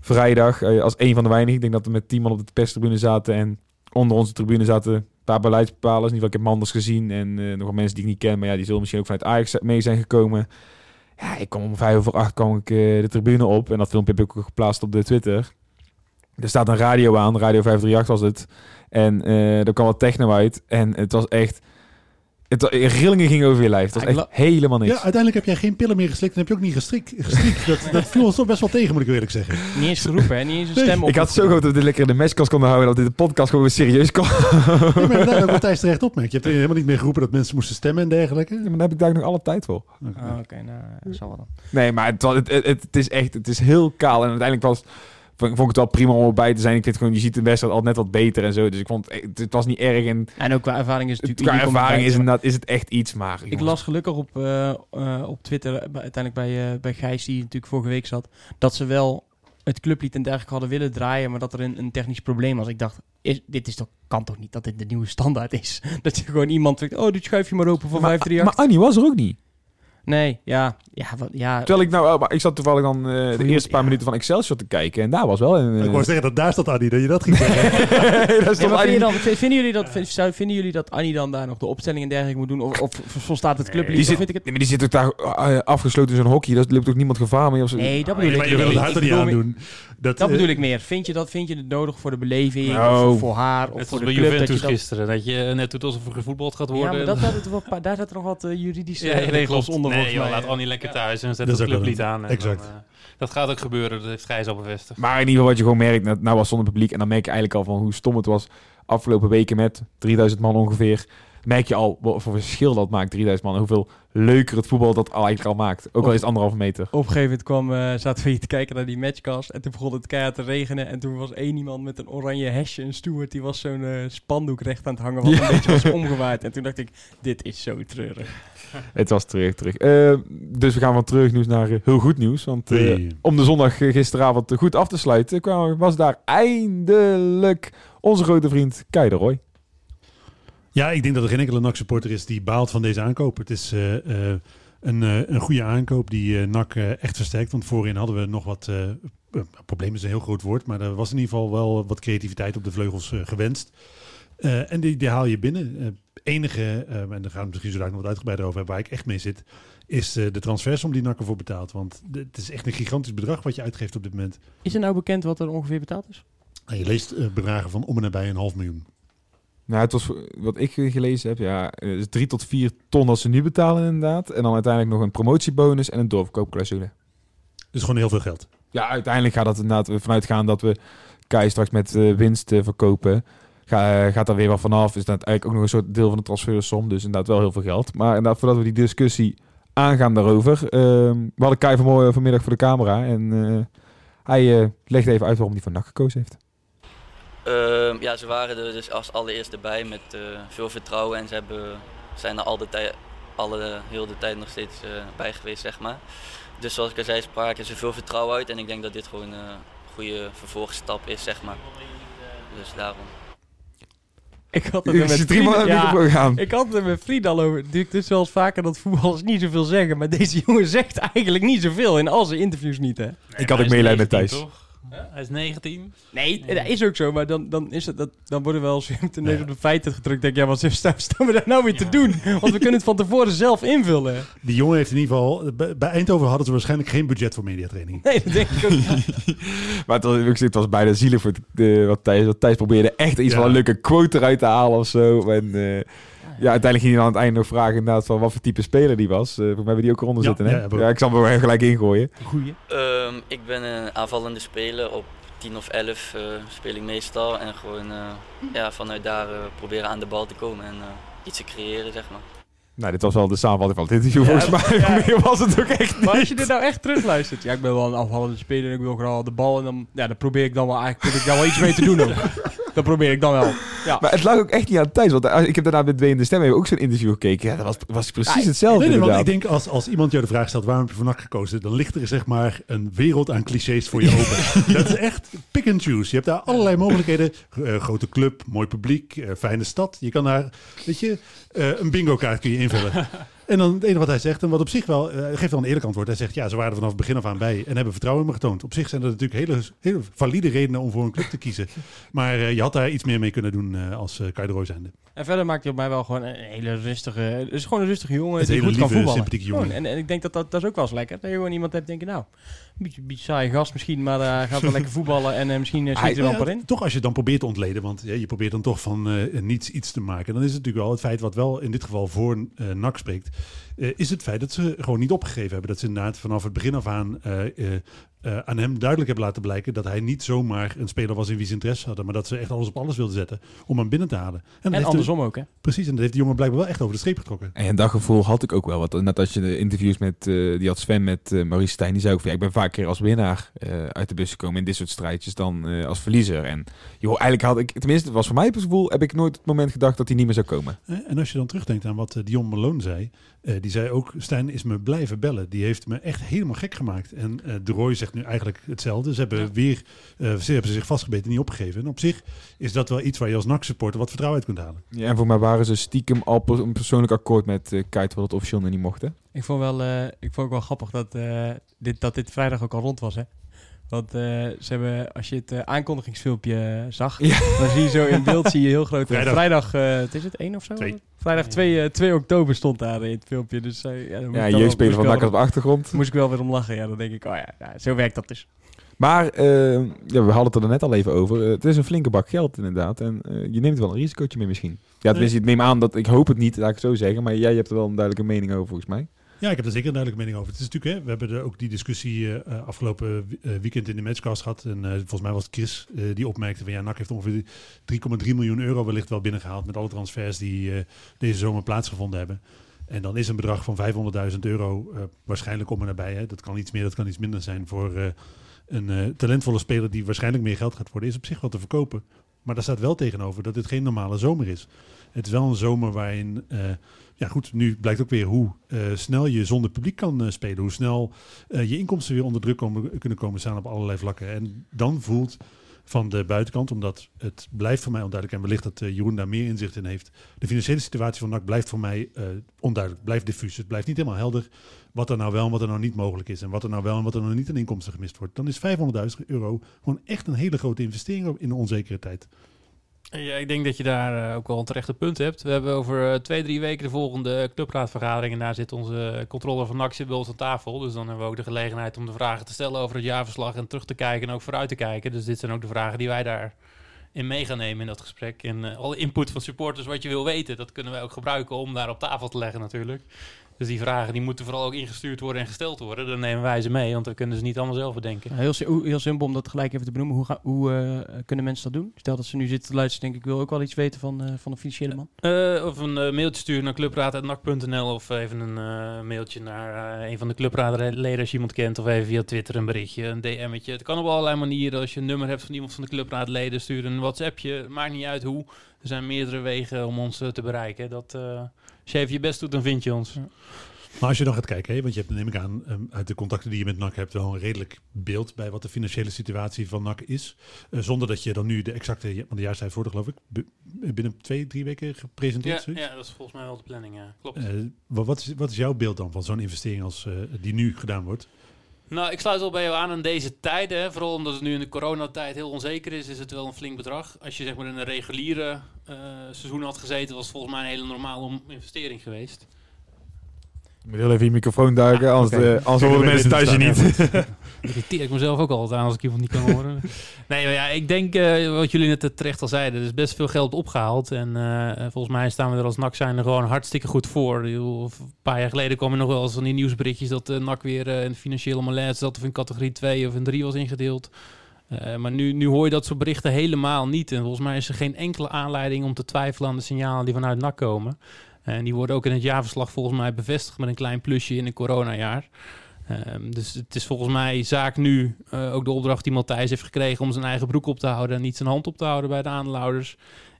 vrijdag eh, als een van de weinigen. Ik denk dat we met tien man op de perstribune zaten en onder onze tribune zaten een paar beleidsbepalers. In ieder geval, ik heb Manders gezien en eh, nog wel mensen die ik niet ken, maar ja, die zullen misschien ook vanuit Ajax mee zijn gekomen. Ja, ik kwam om vijf over acht kwam ik eh, de tribune op en dat filmpje heb ik ook geplaatst op de Twitter. Er staat een radio aan, Radio 538 was het. En eh er kwam wat techno uit en het was echt... Het, wa- rillingen gingen over je lijf. Ah, ik echt helemaal niks. Ja, uiteindelijk heb jij geen pillen meer geslikt en heb je ook niet gestrik, gestrikt. Dat, dat viel ons toch best wel tegen, moet ik eerlijk zeggen. Niet eens geroepen, hè? Niet eens een Nee, stem op. ik had zo gehoopt dat we dit lekker in de mestkast konden houden. Dat dit de podcast gewoon weer serieus kon. Nee, maar daar ook Matthijs terecht opmerkt. Je hebt helemaal niet meer geroepen dat mensen moesten stemmen en dergelijke. Ja, maar dan heb ik daar nog alle tijd voor. Ah, Oké, nou, dat zal wel dan. Nee, maar het, was- het, het, het is echt het is heel kaal. En uiteindelijk was, vond, ik het wel prima om erbij te zijn. Ik vind gewoon, je ziet de wedstrijd al net wat beter en zo. Dus ik vond het, het, was niet erg. En En ook qua ervaring is het natuurlijk qua ervaring is, inderdaad, is het echt iets. Maar Ik las gelukkig op, eh, eh, op Twitter, eh, uiteindelijk bij, eh, bij Gijs, die natuurlijk vorige week zat, dat ze wel het clublied en dergelijke hadden willen draaien, maar dat er een, een technisch probleem was. Ik dacht, is, dit is toch, kan toch niet dat dit de nieuwe standaard is? Dat je gewoon iemand zegt, oh, dit schuif je maar open voor maar, 538. maar Annie was er ook niet. Nee, ja, ja, wat, ja. Terwijl ik nou, maar ik zat toevallig dan eh, de eerste paar ja. minuten van Excelsior te kijken. En daar was wel een... Ik eh, wou zeggen dat daar staat Annie, dat je dat ging zeggen. Ja, maar Annie- dan, vinden, jullie dat, zou- vinden jullie dat Annie dan daar nog de opstelling en dergelijke moet doen? Of, of volstaat het clublied? die zit, vind ik het... nee, maar die zit ook daar eh, afgesloten in zo'n hockey. Daar loopt ook niemand gevaar mee. Of zo. Nee, dat Nee, bedoel maar ik. je wil het Ik- hart er niet aan meer- doen. Dat, Dat eh, bedoel ik meer. Vind je, dat, vind je het nodig voor de beleving? Nou, of voor haar? Of Net voor de bij club? Dat je Juventus dat, gisteren. Dat je net doet alsof er gevoetbald gaat ja, worden. maar dat, het wel daar zaten nog wat eh, juridische Ja, ja, regels onder. Nee, joh, laat Annie lekker thuis en zet Dat wel clublied aan. exact. dan, eh, dat gaat ook gebeuren. Dat heeft Gijs al bevestigd. Maar in ieder geval wat je gewoon merkt, nou, nou was zonder publiek. En dan merk je eigenlijk al van hoe stom het was afgelopen weken met 3000 man ongeveer. Merk je al wat voor verschil dat maakt, 3000 man. En hoeveel leuker het voetbal dat al eigenlijk al maakt. Ook al is het anderhalve meter. Op een gegeven moment kwam, eh, zaten we hier te kijken naar die matchcast. En toen begon het keihard te regenen. En toen was één iemand met een oranje hesje, een steward. Die was zo'n eh, spandoek recht aan het hangen. Wat Ja. een beetje was omgewaaid. En toen dacht ik, dit is zo treurig. Het was terug, terug. Eh, dus we gaan van terug nieuws naar heel goed nieuws. Want eh, Hey. om de zondag gisteravond goed af te sluiten, kwam, was daar eindelijk onze grote vriend Kei de Roy. Ja, ik denk dat er geen enkele NAC-supporter is die baalt van deze aankoop. Het is eh, eh, een, eh, een goede aankoop die NAC echt versterkt. Want voorin hadden we nog wat... probleem is een heel groot woord, maar er was in ieder geval wel wat creativiteit op de vleugels gewenst. En die, die haal je binnen. Enige, en daar gaan we het misschien zo nog wat uitgebreider over hebben, waar ik echt mee zit, is de transfersom die NAC ervoor betaalt. Want het is echt een gigantisch bedrag wat je uitgeeft op dit moment. Is er nou bekend wat er ongeveer betaald is? En je leest bedragen van om en nabij een half miljoen. Nou, het was wat ik gelezen heb, ja, is drie tot vier ton dat ze nu betalen inderdaad. En dan uiteindelijk nog een promotiebonus en een doorverkoopclausule. Dus gewoon heel veel geld. Ja, uiteindelijk gaat dat inderdaad vanuit gaan dat we Kai straks met eh, winst eh, verkopen. Ga, eh, gaat daar weer wat vanaf. Is dat eigenlijk ook nog een soort deel van de transfersom. Dus inderdaad wel heel veel geld. Maar inderdaad, voordat we die discussie aangaan daarover. ehm, we hadden Kai vanmorgen, vanmiddag voor de camera. En hij legt even uit waarom hij voor NAC gekozen heeft. Ehm, ja, ze waren er dus als allereerste bij met eh, veel vertrouwen en ze hebben, zijn er al de tijd, alle, heel de tijd nog steeds eh, bij geweest, zeg maar. Dus zoals ik al zei, spraken ze veel vertrouwen uit en ik denk dat dit gewoon eh, een goede vervolgstap is, zeg maar. Dus daarom. Ik had het er met vrienden- ja. Ik had het er met vrienden al over. Het is wel eens vaker dat voetballers niet zoveel zeggen. Maar deze jongen zegt eigenlijk niet zoveel in al zijn interviews niet, hè? Ik had ook meelijden met Thijs. Hij is 19. Nee, dat is ook zo, maar dan, dan, is het, dat, dan worden we wel eens ten op de feiten gedrukt. Denk ik, ja, wat staan, staan we daar nou weer te doen? Want we kunnen het van tevoren zelf invullen. Die jongen heeft in ieder geval... Bij Eindhoven hadden ze waarschijnlijk geen budget voor mediatraining. Nee, dat denk ik ook niet. Maar het was, het was bijna zielig voor de, wat Thijs, wat Thijs probeerde echt iets Ja. van een leuke quote eruit te halen of zo. En eh, ja, uiteindelijk ging hij dan aan het einde nog vragen inderdaad van wat voor type speler die was. Eh voor mij hebben die ook eronder Ja, zitten, hè? ja, ik zal hem er gelijk ingooien. Goeie. Ehm, ik ben een aanvallende speler. Op 10 of 11 eh, speel ik meestal. En gewoon eh, ja, vanuit daar eh, proberen aan de bal te komen en eh, iets te creëren, zeg maar. Nou, dit was wel de samenvatting van het interview Ja, volgens mij. ja. Meer was het ook echt Maar als je dit nou echt terugluistert. Ja, ik ben wel een afvallende speler en ik wil vooral de bal. En dan, ja, dan probeer ik dan wel eigenlijk probeer ik daar wel iets mee te doen ook. Dat probeer ik dan wel. Ja. Maar het lag ook echt niet aan Thijs. Want eh, ik heb daarna met Dwayne de Stem even ook zo'n interview gekeken. Ja, dat was, was precies Ja, hetzelfde Nee, nee, want ik denk als, als iemand jou de vraag stelt waarom heb je voor NAC gekozen, dan ligt er zeg maar een wereld aan clichés voor je open. dat is echt pick and choose. Je hebt daar allerlei mogelijkheden. Eh, grote club, mooi publiek, eh, fijne stad. Je kan daar, weet je, eh, een bingo kaart kun je invullen. En dan het enige wat hij zegt, en wat op zich wel, hij geeft wel een eerlijk antwoord. Hij zegt, ja, ze waren er vanaf het begin af aan bij en hebben vertrouwen in me getoond. Op zich zijn er natuurlijk hele, hele valide redenen om voor een club te kiezen. Maar eh, je had daar iets meer mee kunnen doen eh, als uh, Kai de Roy zijnde. En verder maakt hij op mij wel gewoon een hele rustige... Het is gewoon een rustige jongen Het die goed kan voetballen. sympathieke jongen. Gewoon. En, en ik denk dat, dat dat is ook wel eens lekker. Dat je gewoon iemand hebt denk je, nou, een beetje, beetje saai gast misschien, maar hij gaat wel lekker voetballen en eh, misschien uh, schiet er wel in. Toch als je het dan probeert te ontleden, want ja, je probeert dan toch van eh, niets iets te maken. Dan is het natuurlijk wel het feit wat wel in dit geval voor eh NAC spreekt. Eh, is het feit dat ze gewoon niet opgegeven hebben. Dat ze inderdaad vanaf het begin af aan eh, eh, aan hem duidelijk hebben laten blijken dat hij niet zomaar een speler was in wie ze interesse hadden. Maar dat ze echt alles op alles wilden zetten om hem binnen te halen. En de- andersom ook, hè? precies, en dat heeft die jongen blijkbaar wel echt over de streep getrokken. En dat gevoel had ik ook wel. Want net als je de interviews met, eh, die had Sven met Maurice Stijn, die zei ook van, ja, ik ben vaak keer als winnaar eh, uit de bus gekomen in dit soort strijdjes dan eh, als verliezer. En joh, eigenlijk had ik, tenminste, het was voor mij het gevoel, heb ik nooit het moment gedacht dat hij niet meer zou komen. En als je dan terugdenkt aan wat Dion Malone zei, eh, die zei ook, Stijn is me blijven bellen. Die heeft me echt helemaal gek gemaakt. En eh de Roy zegt nu eigenlijk hetzelfde. Ze hebben weer, eh, ze hebben zich vastgebeten, niet opgegeven. En op zich is dat wel iets waar je als NAC-supporter wat vertrouwen uit kunt halen. Ja, en voor mij waren ze stiekem al een persoonlijk akkoord met eh Kite, wat het officieel nog niet mocht, hè? Ik vond, wel, eh, ik vond ook wel grappig dat, eh, dit, dat dit vrijdag ook al rond was, hè? Want eh, ze hebben, als je het eh, aankondigingsfilmpje zag, Ja. dan zie je zo in beeld zie je heel groot. eh, Vrijdag. Vrijdag, eh, het is het 1 of zo? Twee. Vrijdag 2, eh, 2 oktober stond daar in het filmpje. Dus eh, ja, dan Ja, jeugdspeler moest van wel- op de achtergrond. Moest ik wel weer om lachen. Ja, dan denk ik, oh ja, ja zo werkt dat dus. Maar eh, ja, we hadden het er net al even over. Eh, het is een flinke bak geld inderdaad. En eh, je neemt wel een risicootje mee misschien. Ja, tenminste, ik neem aan dat... Ik hoop het niet, laat ik het zo zeggen. Maar jij hebt er wel een duidelijke mening over volgens mij. Ja, ik heb er zeker een duidelijke mening over. Het is natuurlijk, hè, we hebben er ook die discussie eh, eh, afgelopen eh, weekend in de matchcast gehad. En volgens mij was het Chris die opmerkte van ja, NAC heeft ongeveer 3,3 miljoen euro wellicht wel binnengehaald met alle transfers die deze zomer plaatsgevonden hebben. En dan is een bedrag van 500.000 euro waarschijnlijk om en nabij. Hè. Dat kan iets meer, dat kan iets minder zijn voor een talentvolle speler die waarschijnlijk meer geld gaat worden. Is op zich wel te verkopen. Maar daar staat wel tegenover dat dit geen normale zomer is. Het is wel een zomer waarin, ja goed, nu blijkt ook weer hoe eh, snel je zonder publiek kan eh, spelen. Hoe snel eh, je inkomsten weer onder druk komen, kunnen komen staan op allerlei vlakken. En dan voelt van de buitenkant, omdat het blijft voor mij onduidelijk en wellicht dat Jeroen daar meer inzicht in heeft. De financiële situatie van NAC blijft voor mij onduidelijk, blijft diffuus. Het blijft niet helemaal helder wat er nou wel en wat er nou niet mogelijk is. En wat er nou wel en wat er nou niet aan inkomsten gemist wordt. Dan is 500.000 euro gewoon echt een hele grote investering in een onzekere tijd. Ja, ik denk dat je daar eh, ook wel een terechte punt hebt. We hebben over eh, twee, drie weken de volgende clubraadvergadering. En daar zit onze controller van NAC bij ons aan tafel. Dus dan hebben we ook de gelegenheid om de vragen te stellen over het jaarverslag. En terug te kijken en ook vooruit te kijken. Dus dit zijn ook de vragen die wij daar in mee gaan nemen in dat gesprek. En eh, alle input van supporters wat je wil weten, dat kunnen wij ook gebruiken om daar op tafel te leggen natuurlijk. Dus die vragen die moeten vooral ook ingestuurd worden en gesteld worden. Dan nemen wij ze mee, want we kunnen ze niet allemaal zelf bedenken. Heel, heel simpel om dat gelijk even te benoemen. Hoe, ga- hoe eh, kunnen mensen dat doen? Stel dat ze nu zitten te luisteren, denk ik, wil ook wel iets weten van, eh, van de financiële man. Eh, of een mailtje sturen naar clubraad.nak.nl of even een mailtje naar een van de clubraadleden als je iemand kent. Of even via Twitter een berichtje, een DM'tje. Het kan op allerlei manieren. Als je een nummer hebt van iemand van de clubraadleden, stuur een WhatsAppje. Maakt niet uit hoe. Er zijn meerdere wegen om ons te bereiken. Dat, als je even je best doet, dan vind je ons. Maar als je dan gaat kijken, hè, want je hebt, neem ik aan, ehm, uit de contacten die je met NAC hebt, wel een redelijk beeld bij wat de financiële situatie van NAC is. Eh, zonder dat je dan nu de exacte, want de jaarstijd voor, geloof ik, binnen twee, drie weken gepresenteerd. Ja, ja, dat is volgens mij wel de planning, ja. Klopt. Eh, wa- wat, is, wat is jouw beeld dan van zo'n investering als eh, die nu gedaan wordt? Nou, ik sluit wel bij jou aan in deze tijden. Hè. Vooral omdat het nu in de coronatijd heel onzeker is, is het wel een flink bedrag. Als je zeg maar in een reguliere eh, seizoen had gezeten, was het volgens mij een hele normale investering geweest. Je moet heel even je microfoon duiken, anders, oké. eh, anders horen mensen thuis je niet. Irriteer ik mezelf ook altijd aan als ik iemand niet kan horen. nee, maar ja, ik denk eh, wat jullie net terecht al zeiden. Er is best veel geld opgehaald. En eh, volgens mij staan we er als NAC zijn er gewoon hartstikke goed voor. Een paar jaar geleden kwam er nog wel eens van die nieuwsberichtjes dat de NAC weer eh, in financiële malaise zat of in categorie 2 of in 3 was ingedeeld. Eh, maar nu, nu hoor je dat soort berichten helemaal niet. En volgens mij is er geen enkele aanleiding om te twijfelen aan de signalen die vanuit NAC komen. En die worden ook in het jaarverslag volgens mij bevestigd met een klein plusje in een coronajaar. Ehm, dus het is volgens mij zaak nu eh, ook de opdracht die Matthijs heeft gekregen om zijn eigen broek op te houden en niet zijn hand op te houden bij de aandeelhouders.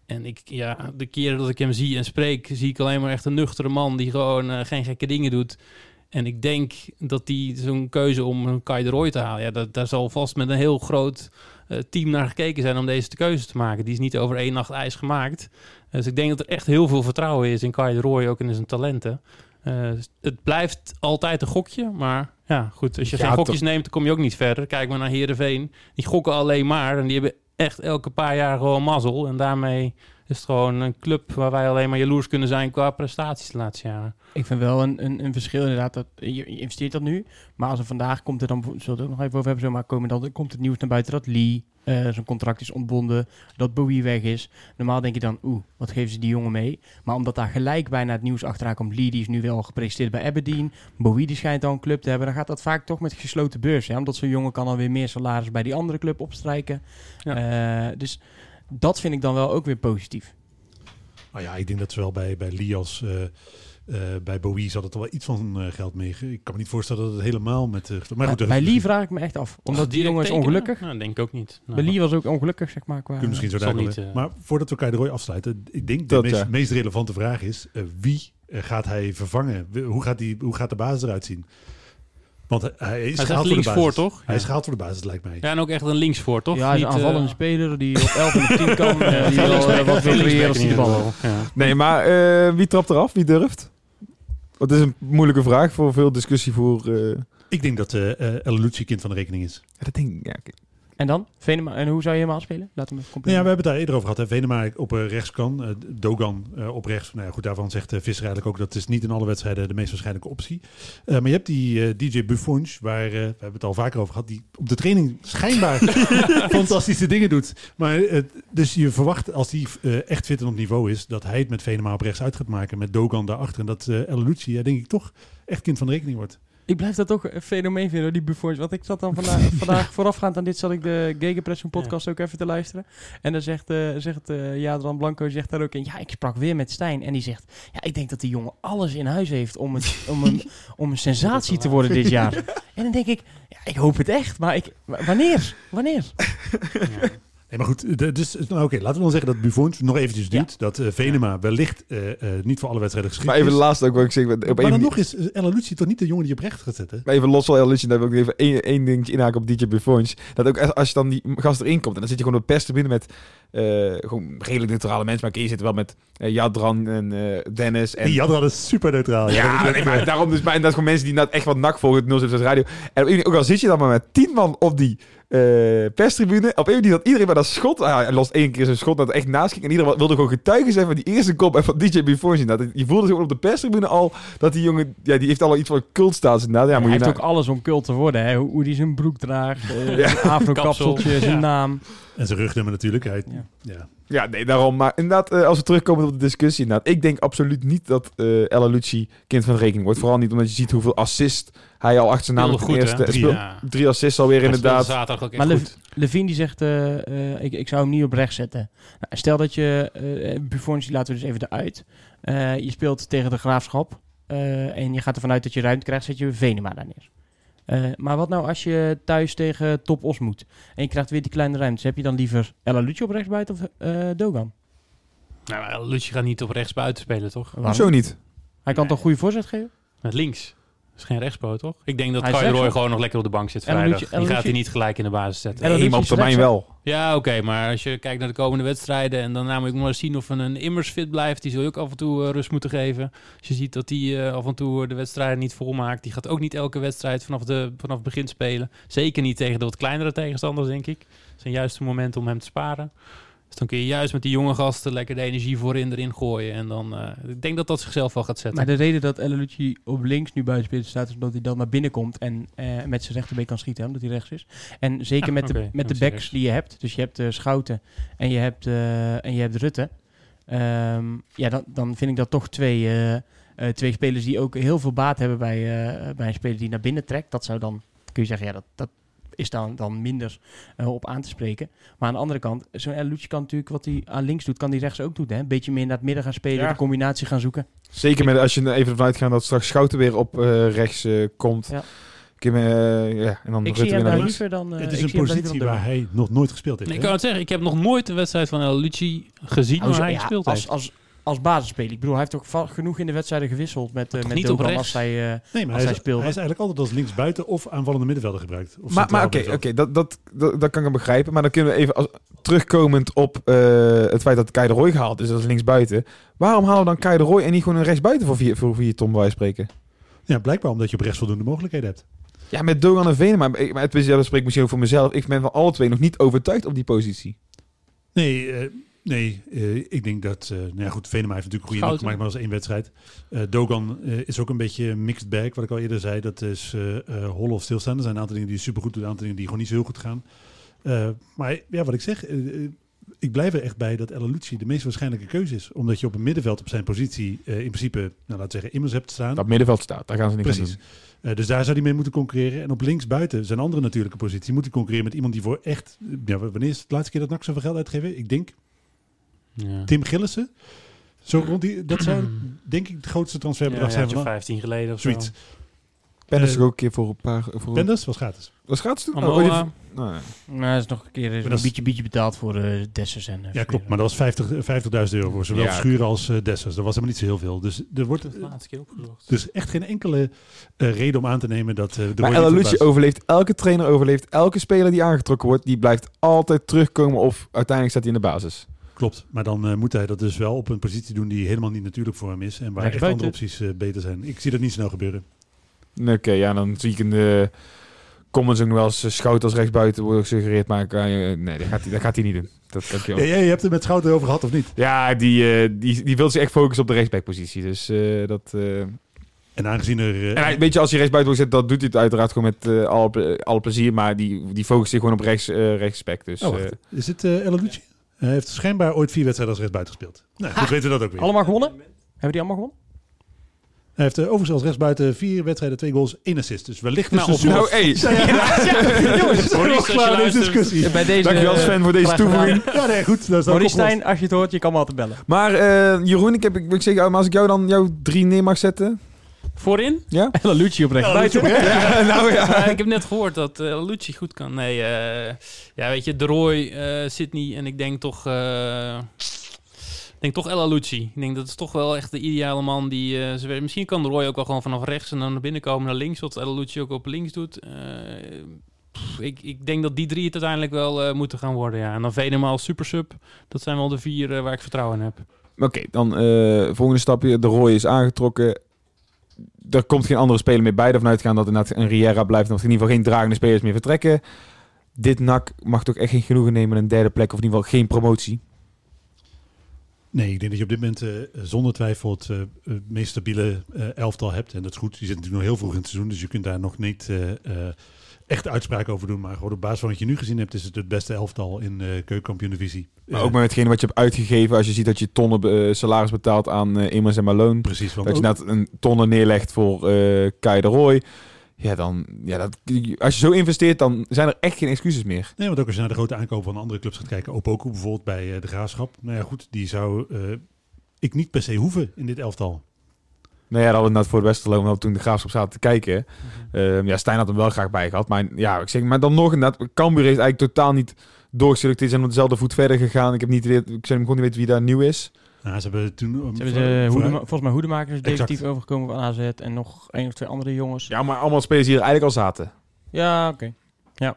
En ik, ja, de keren dat ik hem zie en spreek, zie ik alleen maar echt een nuchtere man die gewoon eh, geen gekke dingen doet. En ik denk dat die zo'n keuze om een Kai de Roy te halen, ja, dat, daar zal vast met een heel groot eh, team naar gekeken zijn om deze keuze te maken. Die is niet over één nacht ijs gemaakt. Dus ik denk dat er echt heel veel vertrouwen is in Kai de Roy, ook in zijn talenten. Eh, het blijft altijd een gokje, maar ja, goed. Als je Ja, geen gokjes toch. neemt, dan kom je ook niet verder. Kijk maar naar Heerenveen. Die gokken alleen maar en die hebben echt elke paar jaar gewoon mazzel. En daarmee is het gewoon een club waar wij alleen maar jaloers kunnen zijn qua prestaties de laatste jaren. Ik vind wel een, een, een verschil inderdaad. Dat, je, je investeert dat nu. Maar als er vandaag komt er dan, zullen we het ook nog even over hebben, zo, maar komen dan, komt het nieuws naar buiten dat Lee eh, zijn contract is ontbonden, dat Bowie weg is. Normaal denk je dan, oeh, wat geven ze die jongen mee? Maar omdat daar gelijk bijna het nieuws achteraan komt, Lee die is nu wel gepresenteerd bij Aberdeen, Bowie die schijnt al een club te hebben, dan gaat dat vaak toch met gesloten beurs. Ja? Omdat zo'n jongen kan dan weer meer salaris bij die andere club opstrijken. Eh, dus dat vind ik dan wel ook weer positief. Nou ja, ik denk dat zowel bij, bij Lias, eh, eh, bij Bowie zat het al wel iets van eh, geld mee. Ik kan me niet voorstellen dat het helemaal met... eh, maar goed, bij Lee vraag ik me echt af. Omdat die jongen is ongelukkig. Nou, denk ik ook niet. Nou, Bij Lee was ook ongelukkig, zeg maar. Qua, Kun je misschien zo eh, Maar voordat we Kai de Roy afsluiten, ik denk Dat, de meest, relevante vraag is: eh, wie eh, gaat hij vervangen? Hoe gaat, die, hoe gaat de basis eruit zien? Want hij- is Hij gehaald voor de basis. voor, toch? Hij Ja. is gehaald voor de basis, lijkt mij. Ja, en ook echt een links voor, toch? Ja, hij is een Niet, eh, aanvallende speler die op 11 en op 10 kan. eh, die wel eh, wat wil creëren als ieder bal. Nee, maar eh, wie trapt eraf? Wie durft? Dat is een moeilijke vraag voor veel discussie voor... eh, Ik denk dat eh eh, El Lucci kind van de rekening is. ja, dat denk ik, ja. En dan? Venema, en hoe zou je helemaal spelen? Laat hem even Nou compleet. ja, we hebben het daar eerder over gehad. Hè. Venema op eh, rechts kan, eh, Dogan eh, op rechts. Nou ja, goed, daarvan zegt eh, Visser eigenlijk ook dat is niet in alle wedstrijden de meest waarschijnlijke optie. Eh, maar je hebt die eh, DJ Buffons, waar we hebben het al vaker over gehad, die op de training schijnbaar fantastische dingen doet. Maar dus je verwacht als die eh, echt fit en op niveau is, dat hij het met Venema op rechts uit gaat maken, met Dogan daarachter. En dat eh El Lucci, ja, denk ik toch echt kind van de rekening wordt. Ik blijf dat toch een fenomeen vinden, hoor, die Buffons. Want ik zat dan vandaag, vandaag voorafgaand aan dit, zat ik de Gegenpressing podcast ook even te luisteren. En dan zegt, eh zegt eh Jadran Blanco, zegt daar ook in, ja, ik sprak weer met Stijn. En die zegt, ja, ik denk dat die jongen alles in huis heeft om, het, om, een, om een sensatie te worden dit jaar. En dan denk ik, ja, ik hoop het echt, maar ik, wanneer? Wanneer? Nee, maar goed, de- dus nou, oké, laten we dan zeggen dat Buffons nog eventjes duurt. Dat eh, Venema wellicht eh, eh, niet voor alle wedstrijden geschikt Maar even de laatste ook wat ik zeg. Op maar een dan nog is El Lucci toch niet de jongen die je op rechts gaat zetten? Maar even los van El Lucci, dan wil ik even één, één dingetje inhaken op DJ Buffons. Dat ook als- je dan die gast erin komt en dan zit je gewoon op de perstribune met eh, gewoon redelijk neutrale mensen. Maar oké, je zit wel met Jadran en eh, Dennis. En, Die Jadran is super neutraal. Ja, dat- nee, maar daarom dus. Maar en dat is gewoon mensen die net echt wat nak volgen, het 076 radio. En ook al zit je dan maar met tien man op die eh, perstribune, op een manier dat iedereen maar dat schot, ah, hij lost één keer zijn schot dat echt naast ging en iedereen wilde gewoon getuigen zijn van die eerste kop en van DJ Before zien. Dat, je voelde gewoon op de perstribune al dat die jongen, ja, die heeft al iets van cultstatus inderdaad. Ja, Ja, moet hij heeft ook alles om cult te worden. Hè? Hoe, hoe hij zijn broek draagt, Ja. zijn afro-kapseltje, zijn Ja. naam. En zijn rugnummer natuurlijk. Hij, Ja. Ja. Nee, daarom. Maar inderdaad, eh, als we terugkomen op de discussie, inderdaad, ik denk absoluut niet dat eh Ella Lucci kind van de rekening wordt. Vooral niet omdat je ziet hoeveel assist hij al achter zijn naam heeft. goed, eerste, hè? speelt- Ja. Drie assists alweer Hij inderdaad. zaterdag ook echt Maar Lev- goed. Levine die zegt, eh, eh, ik, ik zou hem niet op rechts zetten. Nou, stel dat je, eh Buffons die laten we dus even eruit. Eh, je speelt tegen de Graafschap eh, en je gaat ervan uit dat je ruimte krijgt, zet je Venema daar neer. Eh, maar wat nou als je thuis tegen Top Os moet en je krijgt weer die kleine ruimtes, heb je dan liever Ella Lucci op rechts buiten of eh, Dogan? Nou, Lucci gaat niet op rechts buiten spelen, toch? Waarom? Zo niet. Hij kan toch een goede voorzet geven? Met links. Is geen rechtspoot, toch? Ik denk dat Hij is Roy rechtspoot. gewoon nog lekker op de bank zit vrijdag. en Die gaat hij niet gelijk in de basis zetten. En Nee, maar op termijn straks- wel. Ja, oké, maar als je kijkt naar de komende wedstrijden en dan namelijk nog maar zien of een, een Immers fit blijft, die zul je ook af en toe eh, rust moeten geven. Als je ziet dat die eh, af en toe de wedstrijden niet volmaakt, die gaat ook niet elke wedstrijd vanaf, de, vanaf het begin spelen. Zeker niet tegen de wat kleinere tegenstanders, denk ik. Het zijn juist de momenten om hem te sparen. Dus dan kun je juist met die jonge gasten lekker de energie voorin erin gooien. En dan, eh, ik denk dat dat zichzelf wel gaat zetten. Maar de reden dat Lucci op links nu buiten staat, is omdat hij dan naar binnen komt en eh, met zijn rechterbeen kan schieten, omdat hij rechts is. En zeker Ah, met de, met de backs rechts. die je hebt, dus je hebt eh, Schouten en je hebt, en je hebt Rutte. Ehm, ja, dan, dan vind ik dat toch twee, twee spelers die ook heel veel baat hebben bij, bij een speler die naar binnen trekt. Dat zou dan, kun je zeggen, ja, dat, dat is dan, dan minder eh, op aan te spreken. Maar aan de andere kant, zo'n El Lucci kan natuurlijk wat hij aan links doet, kan hij rechts ook doen. Hè? Een beetje meer naar het midden gaan spelen, Ja. de combinatie gaan zoeken. Zeker met, als je er even vanuit gaat dat straks Schouten weer op eh, rechts eh, komt. Ja. Eh, ja, en dan Ik zie hem liever dan... eh, het is een positie waar hij nog nooit gespeeld heeft. Nee, ik kan het zeggen, ik heb nog nooit een wedstrijd van El Lucci gezien Nou, waar zo- hij ja, gespeeld als, heeft. als, als basisspeler. Ik bedoel, hij heeft ook va- genoeg in de wedstrijden gewisseld met, eh toch met niet Dogan als hij... eh, Nee, maar als hij, speelde. hij is eigenlijk altijd als linksbuiten of aanvallende middenvelder gebruikt. Of Maar, maar oké, dat, dat, dat, dat kan ik begrijpen. Maar dan kunnen we even als, terugkomend op eh, het feit dat Kai de Roy gehaald is, dat is linksbuiten. Waarom halen we dan Kai de Roy en niet gewoon een rechtsbuiten voor vier, voor vier ton, bij wijze van spreken? Ja, blijkbaar omdat je op rechts voldoende mogelijkheden hebt. Ja, met Dogan en Venen, maar, het dat spreekt misschien ook voor mezelf. Ik ben van alle twee nog niet overtuigd op die positie. Nee, eh, nee eh, ik denk dat... eh nou ja, goed, Venema heeft natuurlijk een goede gemaakt, maar dat is één wedstrijd. Eh, Dogan eh, is ook een beetje een mixed bag, wat ik al eerder zei. Dat is eh eh hollen of stilstaan. Er zijn een aantal dingen die supergoed doen, een aantal dingen die gewoon niet zo heel goed gaan. Eh, maar ja, wat ik zeg... ik blijf er echt bij dat El Lucci de meest waarschijnlijke keuze is. Omdat je op een middenveld op zijn positie eh, in principe, nou, laten we zeggen, immers hebt staan. Dat middenveld staat, daar gaan ze niet Precies. dus daar zou hij mee moeten concurreren. En op links buiten, zijn andere natuurlijke positie, moet hij concurreren met iemand die voor echt... Ja, wanneer is het de laatste keer dat NAC zoveel geld uitgeven? Ik denk Ja. Tim Gillissen. Zo rond die, dat zou denk ik het grootste Ja, transferbedrag een zijn jaartje van 15 geleden of zoiets. is Eh, er ook een keer voor een paar... Voor Penders was gratis. Was? Amoa. Oh, die- nou, ja. Nou, dat is nog een keer eh, een dat is- beetje, beetje betaald voor eh Dessers en... Ja, klopt. Maar dat was 50 eh, 50.000 euro voor zowel Ja. Schuren als eh Dessers. Dat was helemaal niet zo heel veel. Dus er wordt Dat de dus echt geen enkele reden om aan te nemen dat eh, de Maar El Lucci overleeft, elke trainer overleeft, elke speler die aangetrokken wordt, die blijft altijd terugkomen of uiteindelijk staat hij in de basis. Klopt, maar dan eh, moet hij dat dus wel op een positie doen die helemaal niet natuurlijk voor hem is. En waar echt andere opties eh, beter zijn. Ik zie dat niet snel gebeuren. Oké, ja, dan zie ik in de comments ook nog wel eens eh, Schout als rechtsbuiten worden gesuggereerd, maar nee, dat gaat, hij, dat gaat hij niet doen. Dat, dat Ja, jij hebt het met Schouten over gehad of niet? Ja, die, eh, die, die wil zich echt focussen op de rechtsbackpositie. Dus eh, dat... eh, En aangezien er... eh, En hij, weet je, als hij rechtsbuiten wil zetten, dan doet hij het uiteraard gewoon met eh, alle, ple- alle plezier. Maar die, die focust zich gewoon op rechts, eh rechtsback. Dus, Oh, wacht. eh, is het eh El Lucci? Hij heeft schijnbaar ooit vier wedstrijden als rechtsbuiten gespeeld. Nou, goed weten we dat ook weer. Allemaal gewonnen? Hebben die allemaal gewonnen? Hij heeft uh, overigens als rechtsbuiten vier wedstrijden, twee goals, één assist. Dus wellicht is Nou, nou, hey, Jongens, klaar deze discussie. Bij deze, dankjewel eh, Sven voor deze toevoeging. Ja, nee, goed. Dat Maurice. Stijn, als je het hoort, je kan me altijd bellen. Maar eh, Jeroen, ik heb, ik, ik zeg, maar als ik jou dan jouw drie neer mag zetten. Voorin? Ja? Hele Lucci op rechts. Ja, Lucci op rechts. ja nou ja. Ik heb net gehoord dat eh Lucci goed kan. Nee, eh, ja, weet je, De Roy, eh, Sydney en ik denk toch... eh, ik denk toch Ella Lucci. Ik denk dat is toch wel echt de ideale man die... eh, ze weet- misschien kan De Roy ook wel gewoon vanaf rechts en dan naar binnen komen naar links. Wat Ella Lucci ook op links doet. Eh, pff, ik, ik denk dat die drie het uiteindelijk wel eh, moeten gaan worden, ja. En dan Venema als supersub. Dat zijn wel de vier eh, waar ik vertrouwen in heb. Oké, dan eh, volgende stapje. De Roy is aangetrokken. Er komt geen andere speler meer bij. Ervan uitgaan dat inderdaad een Riera blijft. Of in ieder geval geen dragende spelers meer vertrekken. Dit NAC mag toch echt geen genoegen nemen een derde plek. Of in ieder geval geen promotie. Nee, ik denk dat je op dit moment eh, zonder twijfel het, eh, het meest stabiele eh, elftal hebt. En dat is goed. Je zit natuurlijk nog heel vroeg in het seizoen. Dus je kunt daar nog niet eh, eh, echt uitspraken over doen. Maar gewoon op basis van wat je nu gezien hebt, is het het beste elftal in de keukenkampioen-divisie. Maar Eh, ook met hetgene wat je hebt uitgegeven. Als je ziet dat je tonnen eh, salaris betaalt aan eh Immers en Malone. Precies. Want Dat je net een tonnen neerlegt voor Kai de Roy. Ja, dan, ja dat, als je zo investeert, dan zijn er echt geen excuses meer. Nee, want ook als je naar de grote aankopen van andere clubs gaat kijken, Opoku bijvoorbeeld bij de Graafschap. Nou ja, goed, die zou ik niet per se hoeven in dit elftal. Nou ja, dat hadden we net voor de Westerlo, want toen de Graafschap zaten te kijken. Ehm, ja, Stijn had hem wel graag bij gehad. Maar ja, ik zeg, maar dan nog inderdaad, Cambuur heeft eigenlijk totaal niet doorgeselecteerd. Zijn op dezelfde voet verder gegaan. Ik heb niet, ik zou hem gewoon niet weten wie daar nieuw is. Nou, ze hebben toen... um, Ze hebben de voor- hoedema- volgens mij hoedemakers Exact. definitief overgekomen van AZ en nog één of twee andere jongens. Ja, maar allemaal spelers die er eigenlijk al zaten. Ja, oké. Ja.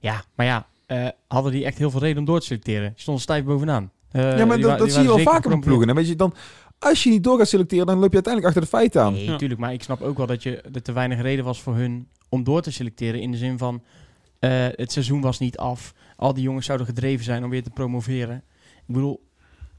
ja, maar ja, eh, hadden die echt heel veel reden om door te selecteren. Die stonden stijf bovenaan. Eh, ja, maar dat, dat zie je wel vaker met ploegen. Dan weet je dan, als je niet door gaat selecteren, dan loop je uiteindelijk achter de feiten aan. Nee, Ja. tuurlijk. Maar ik snap ook wel dat je, er te weinig reden was voor hun om door te selecteren. In de zin van, eh, het seizoen was niet af. Al die jongens zouden gedreven zijn om weer te promoveren. Ik bedoel...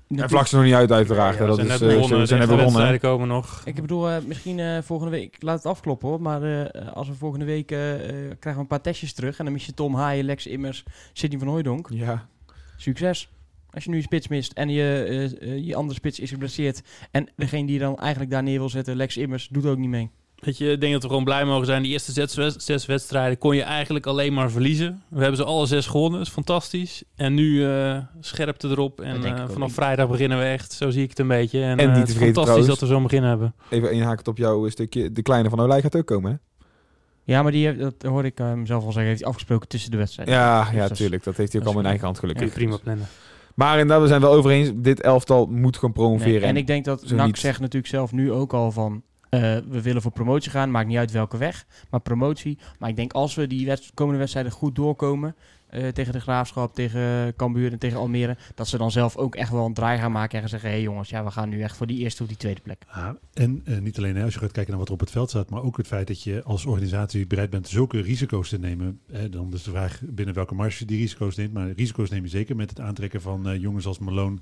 En natuurlijk- vlak ze nog niet uit, uiteraard. Ja, dat zijn is, net eh, begonnen, ze zijn net begonnen. komen nog. Ik bedoel, eh, misschien eh, volgende week, ik laat het afkloppen hoor, maar eh, als we volgende week krijgen we een paar testjes terug en dan mis je Tom Haaien, Lex Immers, Sidney van Hooijdonk. Ja. Succes. Als je nu je spits mist en je, eh, eh, je andere spits is geblesseerd en degene die je dan eigenlijk daar neer wil zetten, Lex Immers, doet ook niet mee. Weet je, ik denk dat we gewoon blij mogen zijn. Die eerste zes, wed- zes wedstrijden kon je eigenlijk alleen maar verliezen. We hebben ze alle zes gewonnen, dat is fantastisch. En nu eh scherpte erop. En vanaf vrijdag beginnen we echt, zo zie ik het een beetje. En, En eh, niet te het is fantastisch trouwens- dat we zo'n begin hebben. Even inhakend op jouw stukje. De kleine van Olij gaat ook komen, hè? Ja, maar die heeft, dat hoorde ik hem zelf al zeggen, heeft hij afgesproken tussen de wedstrijden. Ja, Dus ja, tuurlijk. Dat heeft hij ook allemaal in eigen hand gelukkig. prima plannen. Maar inderdaad, we zijn wel over eens. Dit elftal moet gewoon Nee, promoveren. en ik denk dat NAC niet. zegt natuurlijk zelf nu ook al van... eh, we willen voor promotie gaan, maakt niet uit welke weg, maar promotie. Maar ik denk als we die wedst- komende wedstrijden goed doorkomen... eh, tegen de Graafschap, tegen Cambuur en tegen Almere... dat ze dan zelf ook echt wel een draai gaan maken en gaan zeggen... hé hey jongens, ja, we gaan nu echt voor die eerste of die tweede plek. Ja, en eh, niet alleen hè, als je gaat kijken naar wat er op het veld staat, maar ook het feit dat je als organisatie bereid bent zulke risico's te nemen. Hè, dan is de vraag binnen welke marge je die risico's neemt. Maar risico's neem je zeker met het aantrekken van eh, jongens als Malone,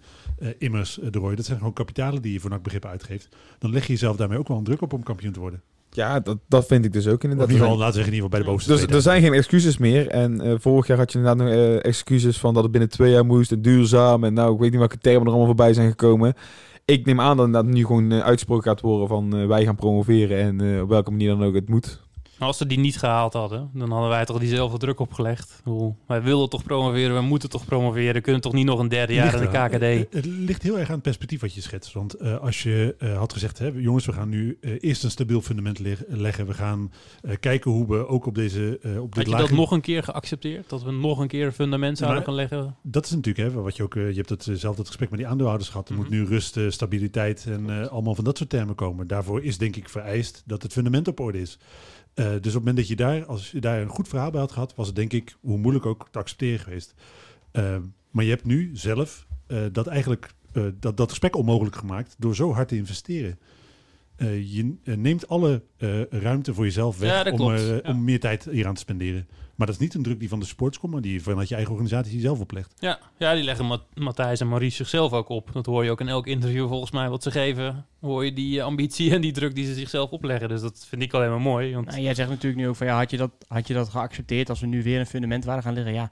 Immers, de. Dat zijn gewoon kapitalen die je voor NAC begrip uitgeeft. Dan leg je jezelf daarmee ook wel een druk op om kampioen te worden. Ja, dat, dat vind ik dus ook Of in inderdaad. ieder Er geval, laten we zeggen, in ieder geval bij de bovenste Dus twee er zijn geen excuses meer. En eh, vorig jaar had je inderdaad nog eh, excuses van dat het binnen twee jaar moest en duurzaam. En nou, ik weet niet welke termen er allemaal voorbij zijn gekomen. Ik neem aan dat inderdaad nu gewoon eh, uitgesproken gaat worden van wij gaan promoveren en op welke manier dan ook het moet. Als ze die niet gehaald hadden, dan hadden wij toch diezelfde druk opgelegd. Wij wilden toch promoveren, we moeten toch promoveren. We kunnen toch niet nog een derde jaar in de. KKD. Het, het ligt heel erg aan het perspectief wat je schetst. Want eh, als je eh, had gezegd, hè, jongens, we gaan nu eh, eerst een stabiel fundament leg- leggen. We gaan eh, kijken hoe we ook op deze eh, op dit Had je dat nog een keer geaccepteerd? Dat we nog een keer een fundament zouden gaan leggen? Dat is natuurlijk, hè, wat je ook, eh, je hebt het, eh, zelf dat gesprek met die aandeelhouders gehad. Er moet Mhm. nu rust, eh, stabiliteit en eh, allemaal van dat soort termen komen. Daarvoor is denk ik vereist dat het fundament op orde is. Eh, dus op het moment dat je daar, als je daar een goed verhaal bij had gehad, was het denk ik, hoe moeilijk ook, te accepteren geweest. Eh, maar je hebt nu zelf eh, dat eigenlijk dat, dat gesprek onmogelijk gemaakt door zo hard te investeren. Eh, je eh, neemt alle eh, ruimte voor jezelf weg Ja, om, Ja. om meer tijd hieraan te spenderen. Maar dat is niet een druk die van de sports komt, maar die vanuit je eigen organisatie zelf oplegt. Ja, ja die leggen Ma- Matthijs en Maurice zichzelf ook op. Dat hoor je ook in elk interview volgens mij wat ze geven. Hoor je die ambitie en die druk die ze zichzelf opleggen. Dus dat vind ik alleen maar mooi. Want Nou, jij zegt natuurlijk nu ook van ja, had je, dat, had je dat geaccepteerd als we nu weer een fundament waren gaan liggen? Ja,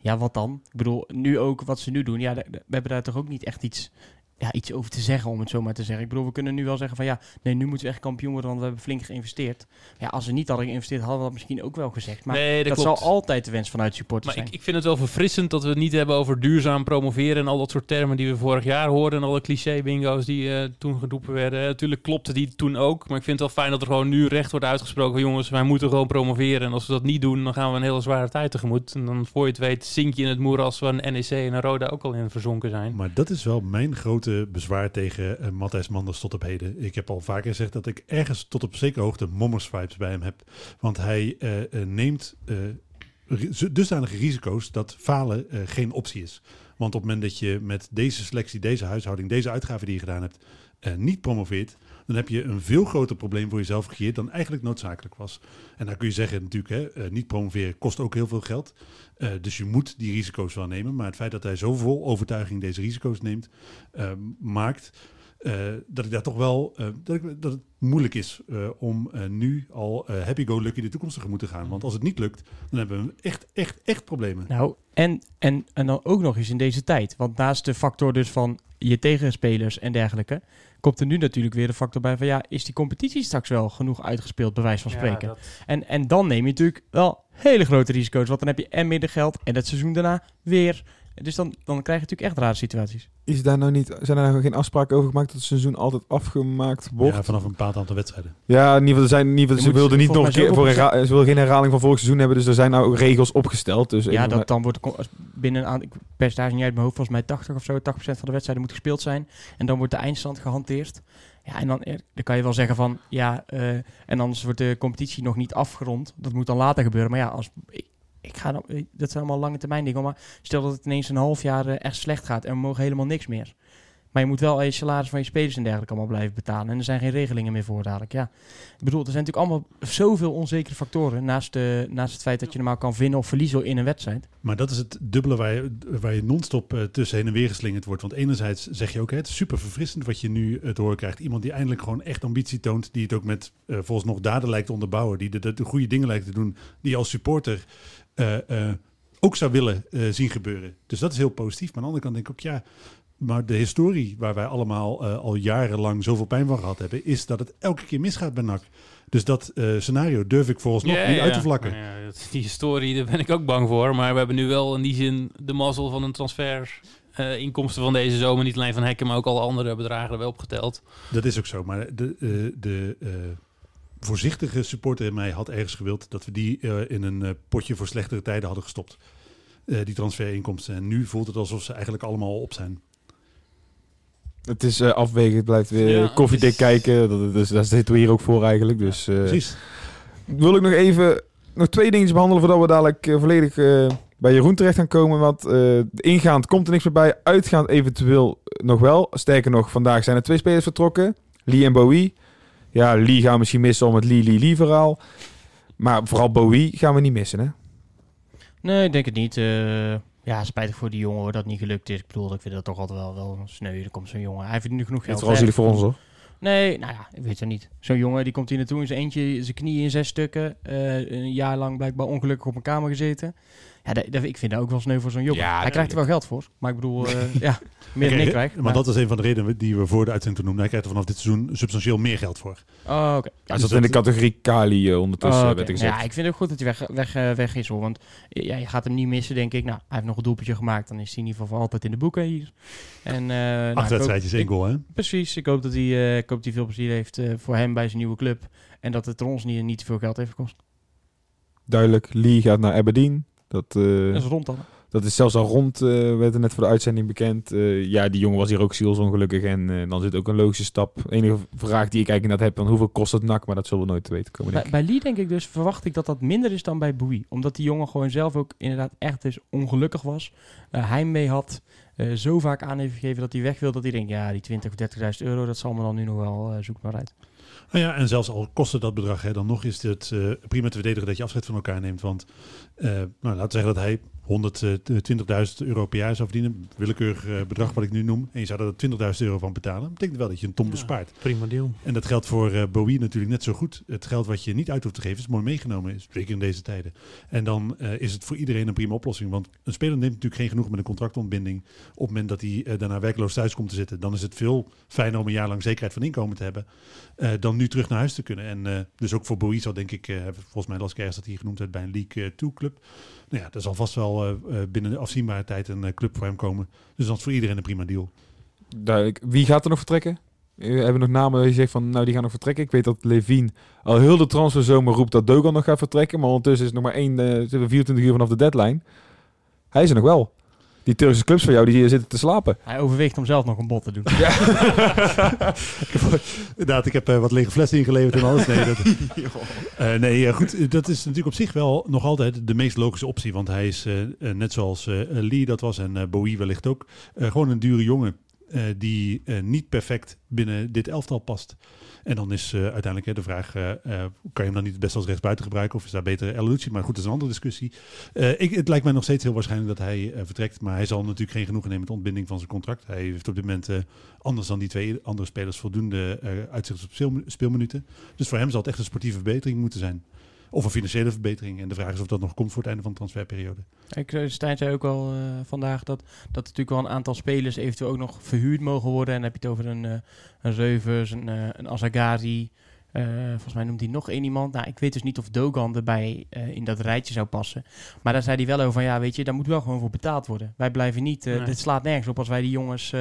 ja wat dan? Ik bedoel, nu ook wat ze nu doen. Ja, we hebben daar toch ook niet echt iets, ja, iets over te zeggen, om het zo maar te zeggen. Ik bedoel, we kunnen nu wel zeggen van ja, nee, nu moeten we echt kampioen worden, want we hebben flink geïnvesteerd. Ja, als we niet hadden geïnvesteerd, hadden we dat misschien ook wel gezegd. Maar nee, dat, zal altijd de wens vanuit supporters Maar zijn. ik, ik vind het wel verfrissend dat we het niet hebben over duurzaam promoveren en al dat soort termen die we vorig jaar hoorden en alle cliché-bingo's die eh, toen geroepen werden. Natuurlijk klopte die toen ook, maar ik vind het wel fijn dat er gewoon nu recht wordt uitgesproken jongens, wij moeten gewoon promoveren en als we dat niet doen, dan gaan we een hele zware tijd tegemoet. En dan voor je het weet zink je in het moeras waar een NEC en een Roda ook al in verzonken zijn. Maar dat is wel mijn grote bezwaar tegen uh, Matthijs Manders tot op heden. Ik heb al vaker gezegd dat ik ergens tot op zekere hoogte mommers-vibes bij hem heb. Want hij uh, uh, neemt dusdanige risico's dat falen geen optie is. Want op het moment dat je met deze selectie, deze huishouding, deze uitgaven die je gedaan hebt, niet promoveert, dan heb je een veel groter probleem voor jezelf gecreëerd dan eigenlijk noodzakelijk was. En dan kun je zeggen natuurlijk, hè, niet promoveren kost ook heel veel geld. Uh, dus je moet die risico's wel nemen. Maar het feit dat hij zo vol overtuiging deze risico's neemt, uh, maakt uh, dat ik daar toch wel uh, dat, ik, dat het moeilijk is om nu al happy-go-lucky de toekomst tegemoet te gaan. Want als het niet lukt, dan hebben we echt, echt, echt problemen. Nou, en, en, en dan ook nog eens in deze tijd. Want naast de factor dus van je tegenspelers en dergelijke, komt er nu natuurlijk weer de factor bij van ja, is die competitie straks wel genoeg uitgespeeld, bij wijze van spreken. Ja, dat... en, en dan neem je natuurlijk wel hele grote risico's. Want dan heb je en minder geld en het seizoen daarna weer Dus dan, dan krijg je natuurlijk echt rare situaties. Is daar nou niet, zijn er nou geen afspraken over gemaakt dat het seizoen altijd afgemaakt wordt? Ja, vanaf een bepaald aantal wedstrijden. Ja, in ieder geval, er zijn, in ieder geval ze wilden niet nog een keer voor herha- ze wilden geen herhaling van vorig seizoen hebben, dus er zijn nou ook regels opgesteld. Dus Ja, dat dan wordt binnen een aantal percentage niet uit mijn hoofd, volgens mij 80 of zo, 80% van de wedstrijden moet gespeeld zijn. En dan wordt de eindstand gehanteerd. Ja, en dan, eh, dan kan je wel zeggen van, ja, eh, en anders wordt de competitie nog niet afgerond. Dat moet dan later gebeuren. Maar ja, als, ik, ik ga dat zijn allemaal lange termijn dingen. Maar stel dat het ineens een half jaar eh, echt slecht gaat en we mogen helemaal niks meer. Maar je moet wel je salaris van je spelers en dergelijke allemaal blijven betalen. En er zijn geen regelingen meer voor dadelijk. Ja, ik bedoel, er zijn natuurlijk allemaal zoveel onzekere factoren. Naast, de, naast het feit dat je normaal kan winnen of verliezen in een wedstrijd. Maar dat is het dubbele waar je, waar je non-stop eh, tussen heen en weer geslingerd wordt. Want enerzijds zeg je ook, het is super verfrissend wat je nu eh, te horen krijgt. Iemand die eindelijk gewoon echt ambitie toont. Die het ook met eh, volgens nog daden lijkt te onderbouwen. Die de, de, de goede dingen lijkt te doen. Die als supporter ook zou willen zien gebeuren. Dus dat is heel positief. Maar aan de andere kant denk ik ook, ja... Maar de historie waar wij allemaal eh, al jarenlang zoveel pijn van gehad hebben... is dat het elke keer misgaat bij NAC. Dus dat eh, scenario durf ik volgens nog Ja, niet ja. uit te vlakken. Ja, dat- die historie, daar ben ik ook bang voor. Maar we hebben nu wel in die zin de mazzel van een transfer... eh, inkomsten van deze zomer, niet alleen van Hekken, maar ook alle andere bedragen erbij opgeteld. Dat is ook zo. Maar de, de voorzichtige supporter in mij had ergens gewild dat we die in een potje voor slechtere tijden hadden gestopt. Die transferinkomsten. En nu voelt het alsof ze eigenlijk allemaal op zijn. Het is eh, afwegen, het blijft weer Ja, koffiedik is- kijken. Dat, dus, daar zitten we hier ook voor eigenlijk. Dus, eh, Precies. wil ik nog even nog twee dingetjes behandelen voordat we dadelijk eh, volledig eh, bij Jeroen terecht gaan komen. Want eh, ingaand komt er niks meer bij, uitgaand eventueel nog wel. Sterker nog, vandaag zijn er twee spelers vertrokken. Lee en Bowie. Ja, Lee gaan we misschien missen om het Lee-Lee-Lee verhaal. Maar vooral Bowie gaan we niet missen, hè? Nee, ik denk het niet. Eh, ja, spijtig voor die jongen hoor, dat het niet gelukt is. Ik bedoel, ik vind dat toch altijd wel, wel sneu. Er komt zo'n jongen. Hij verdient nu genoeg Het geld. vooral zielig voor ons, hoor. Nee, nou ja, ik weet het niet. Zo'n jongen die komt hier naartoe in zijn eentje, zijn knieën in zes stukken. eh, een jaar lang blijkbaar ongelukkig op een kamer gezeten. Ja, dat, dat- ik vind dat ook wel sneu voor zo'n jongen. Ja, hij krijgt er wel geld voor. Maar ik bedoel, eh, ja, meer dan ik krijg. Maar, dat is een van de redenen die we voor de uitzending toen noemden. Hij krijgt er vanaf dit seizoen substantieel meer geld voor. Oh, oké. Hij zat in de categorie Kali eh, ondertussen, Oh, werd er gezegd. Ja, ik vind het ook goed dat hij weg, weg, eh, weg is hoor. Want eh, ja, je gaat hem niet missen, denk ik. Nou, hij heeft nog een doelpuntje gemaakt. Dan is hij in ieder geval voor altijd in de boeken hier. En, eh, nou, ik Acht wedstrijdjes, één goal hè? Precies. Ik hoop dat hij, eh, ik hoop dat hij veel plezier heeft eh, voor hem bij zijn nieuwe club. En dat het ons niet, niet te veel geld heeft gekost. Duidelijk, Lee gaat naar Aberdeen. Dat, eh, Dat is rond dan. Dat is zelfs al rond, eh, werd er net voor de uitzending bekend. Eh, ja, die jongen was hier ook zielsongelukkig. En dan zit ook een logische stap. De enige vraag die ik eigenlijk inderdaad heb, van hoeveel kost het nak? Maar dat zullen we nooit te weten komen. Bij, bij Lee denk ik dus, verwacht ik dat dat minder is dan bij Bowie. Omdat die jongen gewoon zelf ook inderdaad echt dus ongelukkig was. Eh heimwee had. zo vaak aan heeft gegeven dat hij weg wil. Dat hij denkt, ja, die 20 of 30.000 euro, dat zal me dan nu nog wel zoek maar uit. Nou ja, en zelfs al kostte dat bedrag, hè, dan nog is het eh, prima te verdedigen dat je afscheid van elkaar neemt. Want eh, nou, laten we zeggen dat hij 120.000 euro per jaar zou verdienen. Willekeurig eh, bedrag wat ik nu noem. En je zou er 20.000 euro van betalen. Dat betekent wel dat je een ton Ja. bespaart. Prima deal. En dat geldt voor eh, Bowie natuurlijk net zo goed. Het geld wat je niet uit hoeft te geven is mooi meegenomen. Zeker in deze tijden. En dan eh, is het voor iedereen een prima oplossing. Want een speler neemt natuurlijk geen genoeg met een contractontbinding. Op het moment dat hij eh, daarna werkloos thuis komt te zitten. Dan is het veel fijner om een jaar lang zekerheid van inkomen te hebben. eh, dan nu terug naar huis te kunnen. En eh, dus ook voor zal denk ik, eh, volgens mij las ik ergens dat hij genoemd werd bij een League 2 club. Nou ja, er zal vast wel eh, eh, binnen de afzienbare tijd een eh, club voor hem komen. Dus dat is voor iedereen een prima deal. Duidelijk. Wie gaat er nog vertrekken? Eh, We hebben nog namen je zegt van, nou die gaan nog vertrekken. Ik weet dat Levine al heel de transferzomer roept dat Dogan nog gaat vertrekken. Maar ondertussen is nog maar één, eh, zitten we 24 uur vanaf de deadline. Hij is er nog wel. Die Turkse clubs van jou, die hier zitten te slapen. Hij overweegt om zelf nog een bod te doen. Inderdaad, ik heb eh, wat lege flessen ingeleverd en alles. Nee, dat, Eh, nee eh, goed, dat is natuurlijk op zich wel nog altijd de meest logische optie. Want hij is net zoals eh, Lee dat was en eh, Bowie wellicht ook, eh, gewoon een dure jongen. eh, die eh, niet perfect binnen dit elftal past. En dan is eh, uiteindelijk hè, de vraag, eh, eh, kan je hem dan niet best als rechtsbuiten gebruiken? Of is daar beter El? Maar goed, dat is een andere discussie. Ik, het lijkt mij nog steeds heel waarschijnlijk dat hij vertrekt. Maar hij zal natuurlijk geen genoegen nemen met de ontbinding van zijn contract. Hij heeft op dit moment, anders dan die twee andere spelers, voldoende uitzicht op speel- speelminuten. Dus voor hem zal het echt een sportieve verbetering moeten zijn. Of een financiële verbetering. En de vraag is of dat nog komt voor het einde van de transferperiode. Ik, eh, Stijn zei ook al eh, vandaag dat, dat natuurlijk wel een aantal spelers eventueel ook nog verhuurd mogen worden. En dan heb je het over een, eh een Reuvers, een, een. Eh, volgens mij noemt hij nog één iemand. Nou, ik weet dus niet of Dogan erbij eh, in dat rijtje zou passen. Maar daar zei hij wel over van, ja, weet je, daar moet wel gewoon voor betaald worden. Wij blijven niet, eh, Nee. dit slaat nergens op als wij die jongens eh,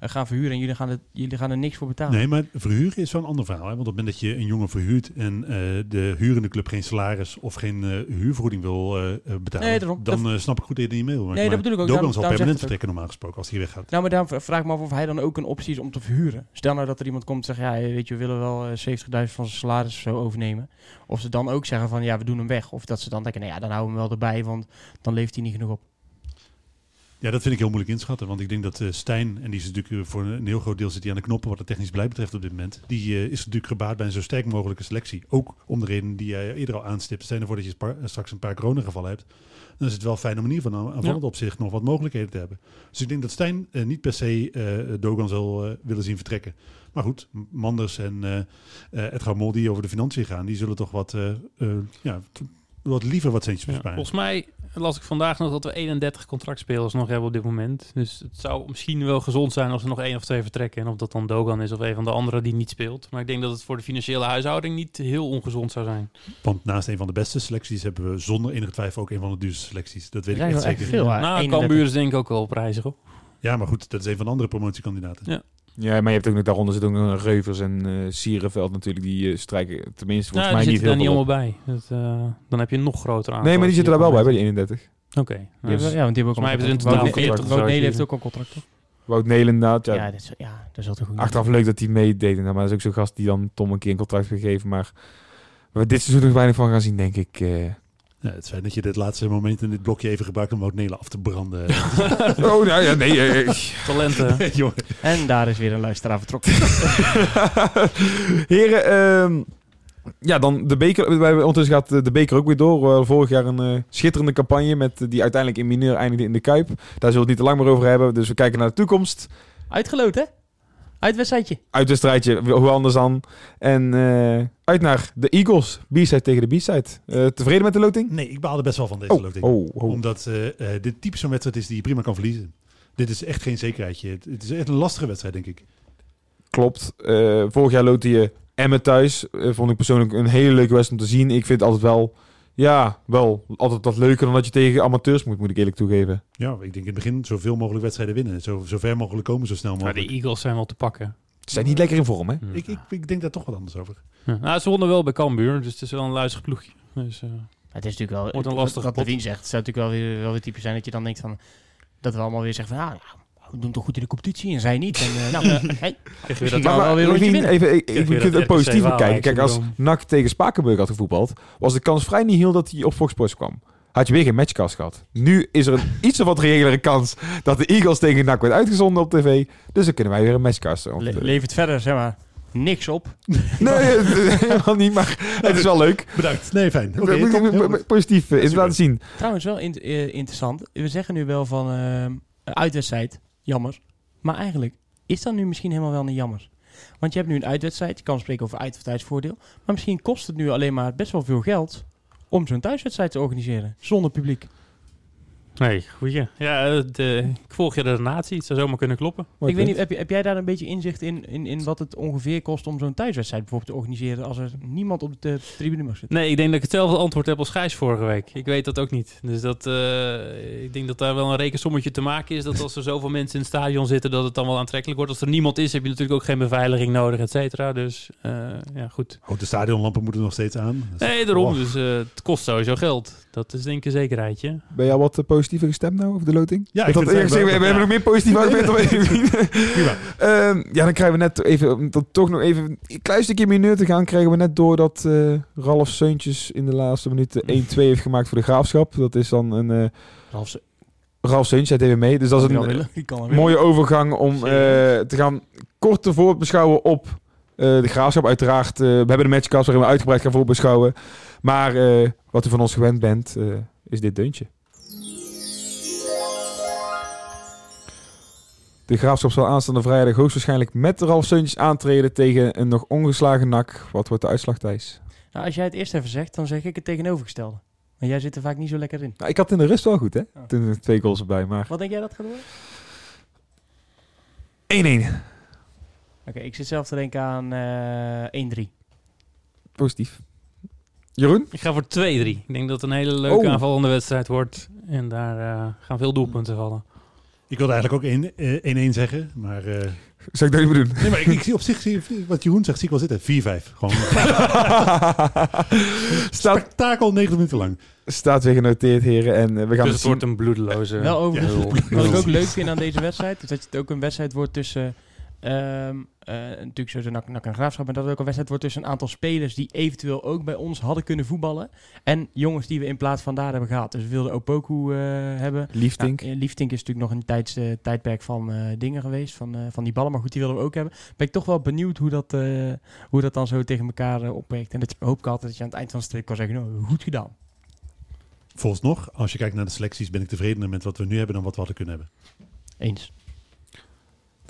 gaan verhuren en jullie gaan, het, jullie gaan er niks voor betalen. Nee, maar verhuren is wel een ander verhaal. Hè? Want op het moment dat je een jongen verhuurt en eh, de hurende club geen salaris of geen eh, huurvergoeding wil betalen, Nee, daarom. dan Dat- snap ik goed dat je niet mee wil. Nee, dat bedoel ik ook. Dogan Daarom- zal daarom permanent vertrekken normaal gesproken als hij weggaat. Nou, maar dan vraag ik me af of hij dan ook een optie is om te verhuren. Stel nou dat er iemand komt en zegt, ja, weet je, we willen wel eh, 70.000 van zijn salaris of zo overnemen. Of ze dan ook zeggen van, ja, we doen hem weg. Of dat ze dan denken, nou ja, dan houden we hem wel erbij, want dan leeft hij niet genoeg op. Ja, dat vind ik heel moeilijk inschatten. Want ik denk dat eh, Stijn, en die is natuurlijk eh, voor een heel groot deel zit hij aan de knoppen wat het technisch beleid betreft op dit moment. Die eh, is natuurlijk gebaat bij een zo sterk mogelijke selectie. Ook om de reden die jij eerder al aanstipt. Stel je ervoor dat je straks een paar coronagevallen hebt. Dan is het wel fijn om in ieder geval aan van Ja. het opzicht nog wat mogelijkheden te hebben. Dus ik denk dat Stijn niet per se Dogan zal willen zien vertrekken. Maar goed, Manders en Edgar Mol die over de financiën gaan, die zullen toch wat, ja, wat liever wat centjes Ja, besparen. volgens mij las ik vandaag nog dat we 31 contractspelers nog hebben op dit moment. Dus het zou misschien wel gezond zijn als er nog één of twee vertrekken. En of dat dan Dogan is of een van de anderen die niet speelt. Maar ik denk dat het voor de financiële huishouding niet heel ongezond zou zijn. Want naast een van de beste selecties hebben we zonder enige twijfel ook een van de duurste selecties. Dat weet ik echt zeker. veel, nou, 31. Cambuur is denk ik ook wel prijzig hoor. Ja, maar goed, dat is een van de andere promotiekandidaten. Ja. Ja, maar je hebt ook nog daaronder zit ook nog Reuvers en eh Sierenveld natuurlijk. Die eh, strijken tenminste volgens Ja, mij die niet zitten heel daar niet veel allemaal bij. Dat, eh, dan heb je een nog groter aantal. Nee, maar die zitten daar wel bij, bij die 31. Oké. Nou, ja, want die hebben ook volgens mij al hebben ze in een contract. totaal Wout- 40 of Wout zo, Nelen heeft ook al een contract, toch? Wout Nelen inderdaad. Ja, Ja, dat is, ja, dat is altijd goed. Achteraf leuk dat hij meedeed. Nou, maar dat is ook zo'n gast die dan Tom een keer een contract heeft gegeven. Maar waar we dit seizoen nog weinig van gaan zien, denk ik. Eh. Ja, het is fijn dat je dit laatste moment in dit blokje even gebruikt om Wout Nelen af te branden. oh, nou ja, nee. eh, eh. Talenten. En daar is weer een luisteraar vertrokken. Heren, ehm, ja, dan de beker. Ondertussen gaat de beker ook weer door. Vorig jaar een eh, schitterende campagne met, eh, die uiteindelijk in mineur eindigde in de Kuip. Daar zullen we het niet te lang meer over hebben. Dus we kijken naar de toekomst. Uitgeloot, hè? Uitwedstrijdje. Uitwedstrijdje, hoe anders dan. En eh, uit naar de Eagles. B-side tegen de B-side. Eh, tevreden met de loting? Nee, ik baalde best wel van deze Oh, loting. oh, oh. Omdat eh, eh, dit type zo'n wedstrijd is die je prima kan verliezen. Dit is echt geen zekerheidje. Het, het is echt een lastige wedstrijd, denk ik. Klopt. Eh, vorig jaar lootte je Emmen thuis. Vond ik persoonlijk een hele leuke wedstrijd om te zien. Ik vind het altijd wel, ja, wel altijd wat leuker dan dat je tegen amateurs moet, moet ik eerlijk toegeven. Ja, ik denk in het begin zoveel mogelijk wedstrijden winnen. Zo, zo ver mogelijk komen, zo snel Maar mogelijk. de Eagles zijn wel te pakken. Ze zijn niet lekker in vorm, hè? ik, ik, ik denk daar toch wat anders over. Ja. Nou, ze wonnen wel bij Cambuur, dus het is wel een luizig ploegje. Dus, eh, Het is natuurlijk wel... Wordt een lastige Wat zegt, het zou natuurlijk wel weer, wel weer typisch zijn dat je dan denkt van... Dat we allemaal weer zeggen van, ah, ja, we doen toch goed in de competitie en zij niet. En, eh, nou, hey, je dat weer Levine, winnen. even, ik, het positief bekijken. Kijk, als. NAC tegen Spakenburg had gevoetbald, was de kans vrij niet heel dat hij op Fox Sports kwam. Had je weer geen matchcast gehad. Nu is er een iets of wat reëlere kans dat de Eagles tegen NAC wordt uitgezonden op tv. Dus dan kunnen wij weer een matchcast. Le- levert verder, zeg maar, niks op. Nee, helemaal niet, maar het is wel leuk. Bedankt. Nee, fijn. Oké, We- we- top. we- Heel we- goed. positief eh, is Super. laten zien. Trouwens wel in- eh, interessant. We zeggen nu wel van ehm, een uitwedstrijd, jammer. Maar eigenlijk is dat nu misschien helemaal wel niet jammer. Want je hebt nu een uitwedstrijd. Je kan spreken over uit- of thuisvoordeel. Maar misschien kost het nu alleen maar best wel veel geld om zo'n thuiswedstrijd te organiseren. Zonder publiek. Nee, goeie. Ja, eh, de, ik volg je de natie. Het zou zomaar kunnen kloppen. Mooi ik weet niet, heb, je, heb jij daar een beetje inzicht in, in, in wat het ongeveer kost om zo'n thuiswedstrijd bijvoorbeeld te organiseren als er niemand op de tribune mag zitten? Nee, ik denk dat ik hetzelfde antwoord heb als Gijs vorige week. Ik weet dat ook niet. Dus dat, eh, ik denk dat daar wel een rekensommetje te maken is. Dat als er zoveel mensen in het stadion zitten, dat het dan wel aantrekkelijk wordt. Als er niemand is, heb je natuurlijk ook geen beveiliging nodig, et cetera. Dus eh, ja, goed. Oh, de stadionlampen moeten nog steeds aan. Nee, daarom. Oh. Dus het kost sowieso geld. Dat is denk ik een zekerheidje. Ben jij wat eh, positiever gestemd nou over de loting? Ja, Ik eerst gezegd, we, hebben nog meer positieve argumenten. Prima. Ehm, ja, dan krijgen we net even, om dat toch nog even een klein stukje mineur te gaan, krijgen we net door dat eh Ralf Seuntjes in de laatste minuten 1-2 heeft gemaakt voor de Graafschap. Dat is dan een... eh Ralf, Ralf Seuntjes, hij deed mee. Dus dat is een eh, mooie overgang om eh, te gaan kort te voorbeschouwen op eh, de Graafschap. Uiteraard, eh, we hebben de matchcast waarin we uitgebreid gaan voorbeschouwen. Maar eh, wat u van ons gewend bent, eh, is dit deuntje. De Graafschap zal aanstaande vrijdag hoogstwaarschijnlijk met Ralf Seuntjes aantreden tegen een nog ongeslagen nak. Wat wordt de uitslag, Thijs? Nou, als jij het eerst even zegt, dan zeg ik het tegenovergestelde. Maar jij zit er vaak niet zo lekker in. Nou, ik had in de rust wel goed, hè? Oh. Toen er twee goals erbij, maar 1-1. Wat denk jij dat gaat worden? Oké, ik zit zelf te denken aan eh 1-3. positief. Jeroen? Ik ga voor 2-3. Ik denk dat het een hele leuke Oh. aanvallende wedstrijd wordt. En daar eh, gaan veel doelpunten vallen. Ik wilde eigenlijk ook 1 eh, 1-1 zeggen, maar... eh, Zou ik dat niet meer doen? nee, maar ik, ik zie op zich, zie, wat Jeroen zegt, zie ik wel zitten. 4-5. Gewoon staat, spektakel 90 minuten lang. staat weer genoteerd, heren. En eh, we gaan Dus het het wordt een bloedeloze... Wel overigens, nul. wat ik ook leuk vind aan deze wedstrijd, is dat het ook een wedstrijd wordt tussen, ehm, eh, natuurlijk sowieso NAC, NAC en Graafschap, maar dat het ook een wedstrijd wordt tussen een aantal spelers die eventueel ook bij ons hadden kunnen voetballen. En jongens die we in plaats van daar hebben gehaald. Dus we wilden Opoku eh hebben. Liefdink. Nou, eh, Liefdink is natuurlijk nog een tijds, eh, tijdperk van eh, dingen geweest, van, eh, van die ballen. Maar goed, die wilden we ook hebben. Ben ik toch wel benieuwd hoe dat, eh, hoe dat dan zo tegen elkaar opwerkt. En dat hoop ik altijd dat je aan het eind van de streep kan zeggen, nou, goed gedaan. Volgens nog, als je kijkt naar de selecties, ben ik tevredener met wat we nu hebben dan wat we hadden kunnen hebben. Eens.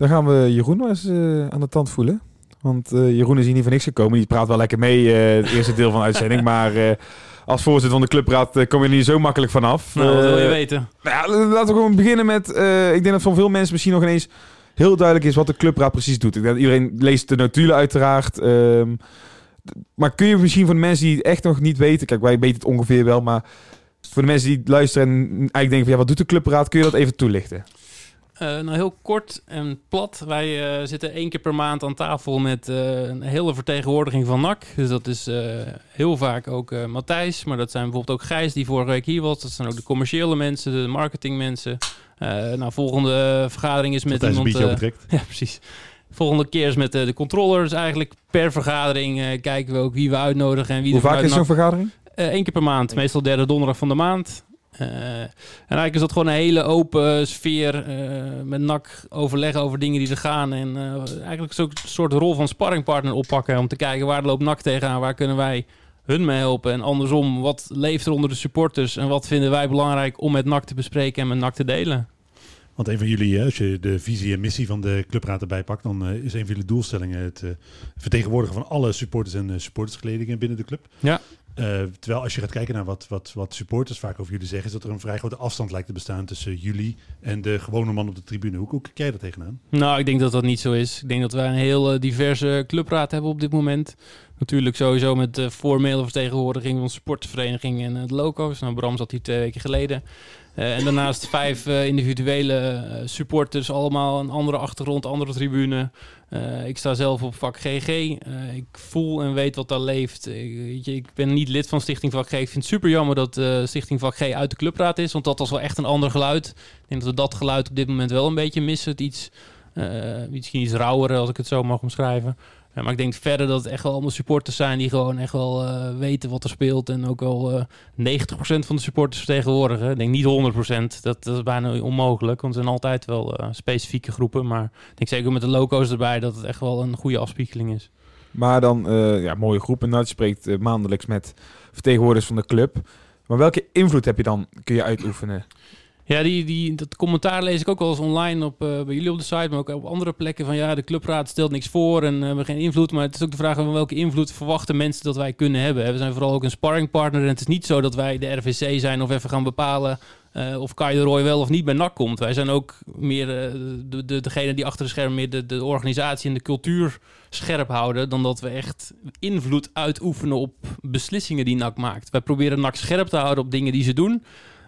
Dan gaan we Jeroen wel eens eh, aan de tand voelen. Want eh, Jeroen is hier niet voor niks gekomen. Die praat wel lekker mee, eh, het eerste deel van de uitzending. Maar als voorzitter van de clubraad kom je er niet zo makkelijk vanaf. Nou, wat wil je weten? Nou ja, laten we gewoon beginnen met... ik denk dat voor veel mensen misschien nog ineens heel duidelijk is wat de clubraad precies doet. Ik denk dat iedereen leest de notulen uiteraard. ehm, maar kun je misschien voor de mensen die het echt nog niet weten... Kijk, wij weten het ongeveer wel, maar... Voor de mensen die luisteren en eigenlijk denken van... Ja, wat doet de clubraad? Kun je dat even toelichten? Eh, nou, heel kort en plat. Wij eh, zitten één keer per maand aan tafel met eh, een hele vertegenwoordiging van NAC. Dus dat is heel vaak ook Matthijs, maar dat zijn bijvoorbeeld ook Gijs die vorige week hier was. Dat zijn ook de commerciële mensen, de marketingmensen. Nou, volgende vergadering is met Matthijs een iemand... overtrekt. ja, precies. Volgende keer is met de controllers eigenlijk. Per vergadering kijken we ook wie we uitnodigen en wie Hoe vaak is zo'n vergadering? Eén keer per maand, meestal derde donderdag van de maand. Eh, en eigenlijk is dat gewoon een hele open sfeer eh, met NAC overleggen over dingen die er gaan. En eh, eigenlijk is ook een soort rol van sparringpartner oppakken om te kijken waar loopt NAC tegenaan, waar kunnen wij hun mee helpen. En andersom, wat leeft er onder de supporters en wat vinden wij belangrijk om met NAC te bespreken en met NAC te delen. Want een van jullie, als je de visie en missie van de clubraad erbij pakt, dan is een van jullie doelstellingen het vertegenwoordigen van alle supporters en supportersgeledingen binnen de club. Ja. Eh, terwijl als je gaat kijken naar wat, wat, wat supporters vaak over jullie zeggen, is dat er een vrij grote afstand lijkt te bestaan tussen jullie en de gewone man op de tribune. Hoe, kijk jij daar tegenaan? Nou, ik denk dat dat niet zo is. Ik denk dat wij een heel eh, diverse clubraad hebben op dit moment. Natuurlijk sowieso met de formele vertegenwoordiging van sportvereniging en het loco's. Nou, Bram zat hier twee weken geleden. Eh, en daarnaast vijf eh, individuele eh, supporters, allemaal een andere achtergrond, andere tribune. Ik sta zelf op vak GG. Ik voel en weet wat daar leeft. Ik, je, ik ben niet lid van Stichting Vak G. Ik vind het super jammer dat Stichting Vak G uit de clubraad is, want dat was wel echt een ander geluid. Ik denk dat we dat geluid op dit moment wel een beetje missen. Het iets, misschien iets rauwer, als ik het zo mag omschrijven. Maar ik denk verder dat het echt wel allemaal supporters zijn die gewoon echt wel eh, weten wat er speelt. En ook wel eh 90% van de supporters vertegenwoordigen. Ik denk niet 100%. Dat, dat is bijna onmogelijk. Want er zijn altijd wel eh, specifieke groepen. Maar ik denk zeker met de loco's erbij dat het echt wel een goede afspiegeling is. Maar dan, eh, ja, mooie groep. En spreekt eh, maandelijks met vertegenwoordigers van de club. Maar welke invloed heb je dan, kun je uitoefenen? Ja, die, die, dat commentaar lees ik ook wel eens online op, eh, bij jullie op de site, maar ook op andere plekken. Van ja, de clubraad stelt niks voor en eh, we hebben geen invloed. Maar het is ook de vraag van welke invloed verwachten mensen dat wij kunnen hebben. We zijn vooral ook een sparringpartner en het is niet zo dat wij de RVC zijn of even gaan bepalen eh, of Kai de Roy wel of niet bij NAC komt. Wij zijn ook meer de, de, degene die achter de schermen meer de, de organisatie en de cultuur scherp houden, dan dat we echt invloed uitoefenen op beslissingen die NAC maakt. Wij proberen NAC scherp te houden op dingen die ze doen.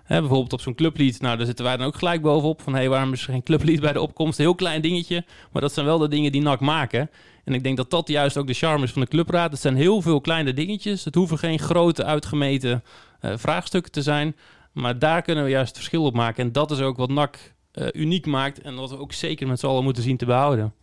Bijvoorbeeld op zo'n clublied, nou daar zitten wij dan ook gelijk bovenop. Van hé, hey, waarom is er geen clublied bij de opkomst? Heel klein dingetje, maar dat zijn wel de dingen die NAC maken. En ik denk dat dat juist ook de charme is van de clubraad. Het zijn heel veel kleine dingetjes. Het hoeven geen grote, uitgemeten eh, vraagstukken te zijn. Maar daar kunnen we juist het verschil op maken. En dat is ook wat NAC eh, uniek maakt. En wat we ook zeker met z'n allen moeten zien te behouden.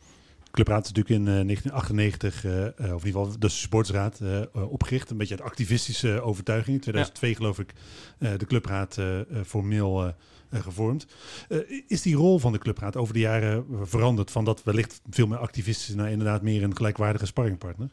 Clubraad is natuurlijk in eh, 1998, eh, eh, of in ieder geval de supportsraad, eh, eh, opgericht. Een beetje uit activistische overtuiging. In 2002 geloof ik eh, de clubraad eh, eh, formeel eh, eh, gevormd. Eh, is die rol van de clubraad over de jaren veranderd van dat wellicht veel meer activistisch naar inderdaad meer een gelijkwaardige sparringpartner?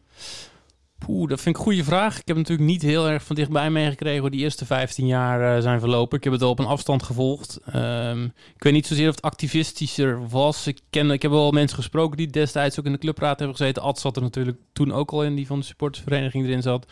Poeh, dat vind ik een goede vraag. Ik heb natuurlijk niet heel erg van dichtbij meegekregen hoe die eerste 15 jaar eh, zijn verlopen. Ik heb het wel op een afstand gevolgd. Ehm, ik weet niet zozeer of het activistischer was. Ik, ken, ik heb wel mensen gesproken die destijds ook in de clubraad hebben gezeten. Ad zat er natuurlijk toen ook al in, die van de supportersvereniging erin zat.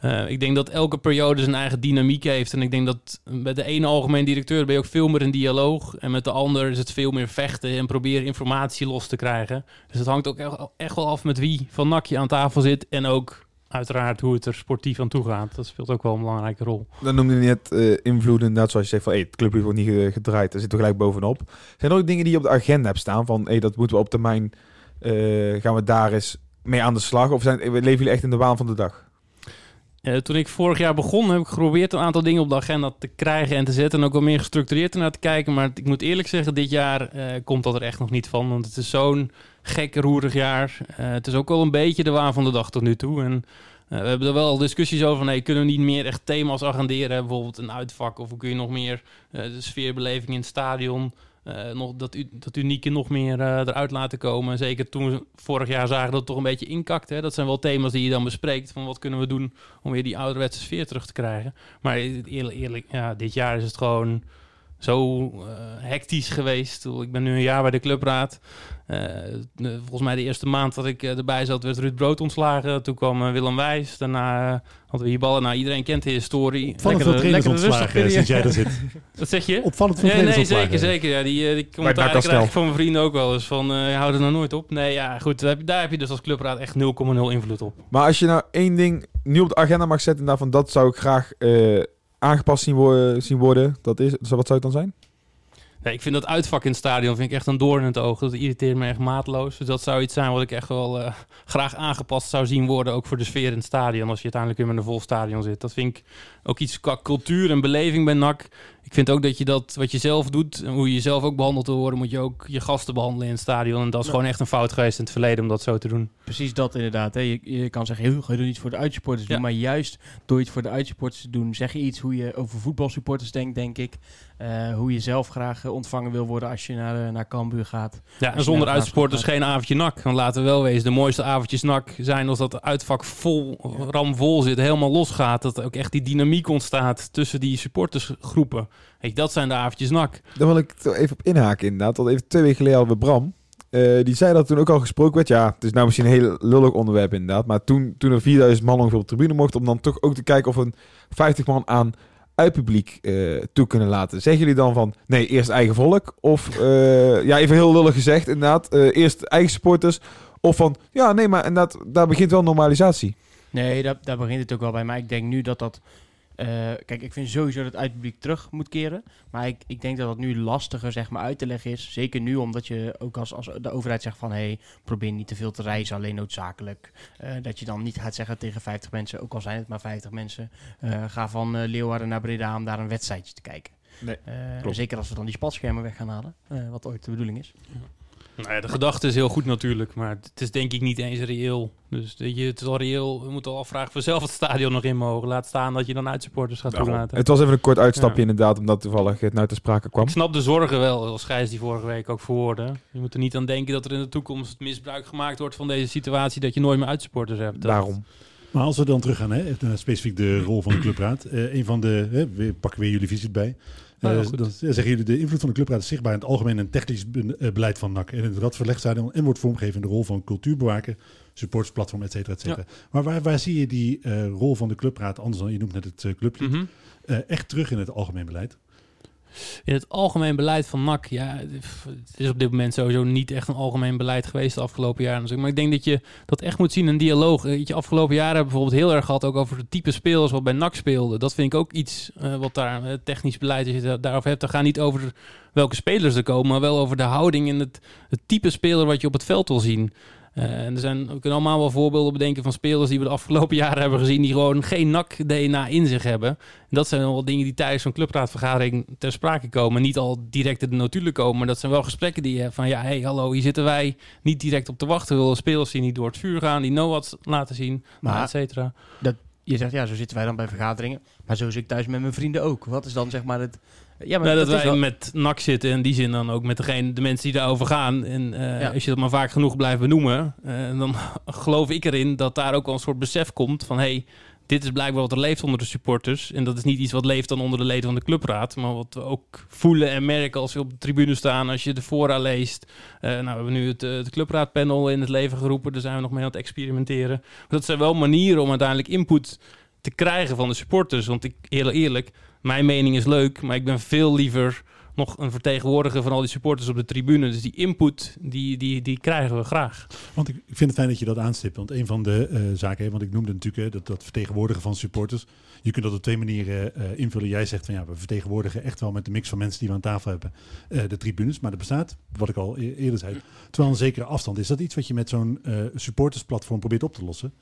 Eh, ik denk dat elke periode zijn eigen dynamiek heeft. En ik denk dat met de ene algemeen directeur ben je ook veel meer in dialoog. En met de ander is het veel meer vechten en proberen informatie los te krijgen. Dus het hangt ook echt- wel af met wie van NAC je aan tafel zit. En ook uiteraard hoe het er sportief aan toe gaat. Dat speelt ook wel een belangrijke rol. Dan noemde je net eh invloeden, net zoals je zegt van hey, het clublief wordt niet ge- gedraaid, daar zitten we gelijk bovenop. Zijn er ook dingen die je op de agenda hebt staan van hey, dat moeten we op termijn, eh, gaan we daar eens mee aan de slag? Of zijn, leven jullie echt in de waan van de dag? Eh, toen ik vorig jaar begon, heb ik geprobeerd een aantal dingen op de agenda te krijgen en te zetten. En ook wel meer gestructureerd ernaar te kijken. Maar ik moet eerlijk zeggen, dit jaar eh, komt dat er echt nog niet van. Want het is zo'n gek, roerig jaar. Eh, het is ook wel een beetje de waan van de dag tot nu toe. En we hebben er wel discussies over hey, kunnen we niet meer echt thema's agenderen? Bijvoorbeeld een uitvak of kun je nog meer de sfeerbeleving in het stadion... eh, nog, dat, u, dat unieke nog meer eh, eruit laten komen. Zeker toen we vorig jaar zagen dat het toch een beetje inkakte. Dat zijn wel thema's die je dan bespreekt. Van wat kunnen we doen om weer die ouderwetse sfeer terug te krijgen. Maar eerlijk, eerlijk ja, dit jaar is het gewoon zo eh, hectisch geweest. Ik ben nu een jaar bij de clubraad. Eh, volgens mij de eerste maand dat ik eh, erbij zat, werd Ruud Brood ontslagen. Toen kwam Willem Wijs. Daarna hadden we hier ballen. Nou, iedereen kent de historie. Opvallend veel trainers ontslagen sinds jij er zit. Wat zeg je? Opvallend veel Nee, trainers nee, ontslagen. zeker, zeker. Ja, die, die commentaar krijg ik van mijn vrienden ook wel eens. Van, eh je houdt er nou nooit op. Nee, ja, goed. Daar heb, je- daar heb je dus als clubraad echt 0,0 invloed op. Maar als je nou één ding nieuw op de agenda mag zetten, daarvan dat zou ik graag eh, aangepast zien, zien worden, dat is, wat zou het dan zijn? Ik vind dat uitvak in het stadion vind ik echt een doorn in het oog. Dat irriteert me echt maatloos. Dus dat zou iets zijn wat ik echt wel eh, graag aangepast zou zien worden. Ook voor de sfeer in het stadion. Als je uiteindelijk weer met een vol stadion zit. Dat vind ik ook iets qua cultuur en beleving bij NAC. Ik vind ook dat je dat wat je zelf doet. En hoe je jezelf ook behandeld wil worden. Moet je ook je gasten behandelen in het stadion. En dat is Ja. gewoon echt een fout geweest in het verleden om dat zo te doen. Precies dat inderdaad. Hè. Je, je kan zeggen, heel, ga je doet iets voor de uitsupporters doen. Maar juist door iets voor de uitsupporters te doen, zeg je iets hoe je over voetbalsupporters denkt, denk ik. Eh, hoe je zelf graag eh, ontvangen wil worden als je naar, eh, naar Cambuur gaat. Ja, en zonder uitsporters geen avondje nak. Want laten we wel wezen, de mooiste avondjes nak zijn als dat uitvak vol, ramvol zit, helemaal losgaat. Dat ook echt die dynamiek ontstaat tussen die supportersgroepen. Dat zijn de avondjes nak. Daar wil ik toch even op inhaken inderdaad. Want even twee weken geleden hadden we Bram. Eh, die zei dat toen ook al gesproken werd. Ja, het is nou misschien een heel lullig onderwerp inderdaad. Maar toen, toen er 4000 man ongeveer op de tribune mochten... om dan toch ook te kijken of we een 50 man aan uitpubliek eh toe kunnen laten. Zeggen jullie dan van, nee, eerst eigen volk? Of, eh, ja, even heel lullig gezegd inderdaad. eh, eerst eigen supporters. Of van, ja, nee, maar inderdaad, daar begint wel normalisatie. Nee, daar, daar begint het ook wel bij. Maar ik denk nu dat dat... eh, kijk, ik vind sowieso dat het uitpubliek terug moet keren. Maar ik, ik denk dat dat nu lastiger zeg maar, uit te leggen is. Zeker nu, omdat je ook als, als de overheid zegt van... hey, probeer niet te veel te reizen, alleen noodzakelijk. Eh, dat je dan niet gaat zeggen tegen 50 mensen, ook al zijn het maar 50 mensen... eh, ga van Leeuwarden naar Breda om daar een wedstrijdje te kijken. Nee, zeker als we dan die spatschermen weg gaan halen. wat ooit de bedoeling is. Nou ja, de gedachte is heel goed natuurlijk, maar het is denk ik niet eens reëel. Dus weet je, het is al reëel. We moeten al afvragen of we zelf het stadion nog in mogen. Laat staan dat je dan uitsupporters gaat toelaten. Het was even een kort uitstapje Ja. inderdaad, omdat toevallig het nou ter sprake kwam. Ik snap de zorgen wel, als Gijs die vorige week ook verwoordde. Je moet er niet aan denken dat er in de toekomst misbruik gemaakt wordt van deze situatie, dat je nooit meer uitsupporters hebt. Dat- Daarom. Maar als we dan teruggaan, hè, naar specifiek de rol van de clubraad. eh een van de, hè, we pakken weer jullie visie bij. Eh, dan zeggen jullie, de invloed van de clubraad is zichtbaar in het algemeen en technisch be- eh, beleid van NAC. En in het Radverlegstadion en wordt vormgegeven in de rol van cultuurbewaker, supportsplatform, et cetera, et cetera. Maar waar, waar zie je die eh, rol van de clubraad, anders dan je noemt net het uh, clublied, Mhm. eh, echt terug in het algemeen beleid? In het algemeen beleid van NAC, ja, het is op dit moment sowieso niet echt een algemeen beleid geweest de afgelopen jaren. natuurlijk. Maar ik denk dat je dat echt moet zien in dialoog. Weet je, afgelopen jaren hebben bijvoorbeeld heel erg gehad ook over het type spelers wat bij NAC speelde. Dat vind ik ook iets eh, wat daar eh, technisch beleid is, je daarover hebt. Dan gaat niet over welke spelers er komen, maar wel over de houding en het type speler wat je op het veld wil zien. Eh, en er zijn, we kunnen allemaal wel voorbeelden bedenken van spelers die we de afgelopen jaren hebben gezien, die gewoon geen NAC-DNA in zich hebben. En dat zijn wel dingen die tijdens zo'n clubraadvergadering ter sprake komen. Niet al direct in de notulen komen, maar dat zijn wel gesprekken die je hebt van ja, hey, hallo, hier zitten wij niet direct op te wachten. We willen spelers die niet door het vuur gaan, die know-what laten zien, maar et cetera. Dat, je zegt, ja, zo zitten wij dan bij vergaderingen. Maar zo zit ik thuis met mijn vrienden ook. Wat is dan zeg maar het... Ja, maar Nou, dat, wij wel- met NAC zitten en die zin dan ook met degene, de mensen die daarover gaan. En eh, Ja. als je dat maar vaak genoeg blijft benoemen, eh, dan geloof ik erin dat daar ook wel een soort besef komt van hey, dit is blijkbaar wat er leeft onder de supporters. En dat is niet iets wat leeft dan onder de leden van de clubraad, maar wat we ook voelen en merken als we op de tribune staan, als je de fora leest. Eh, nou, we hebben nu het, het clubraadpanel in het leven geroepen, daar zijn we nog mee aan het experimenteren. Maar dat zijn wel manieren om uiteindelijk input te krijgen van de supporters. Want ik, heel eerlijk, mijn mening is leuk, maar ik ben veel liever nog een vertegenwoordiger van al die supporters op de tribune. Dus die input, die, die, die krijgen we graag. Want ik, vind het fijn dat je dat aanstipt. Want een van de eh, zaken, want ik noemde natuurlijk dat, dat vertegenwoordigen van supporters. Je kunt dat op twee manieren eh, invullen. Jij zegt van ja, we vertegenwoordigen echt wel met de mix van mensen die we aan tafel hebben eh, de tribunes. Maar er bestaat, wat ik al e- eerder zei, terwijl een zekere afstand. Is dat iets wat je met zo'n supportersplatform probeert op te lossen?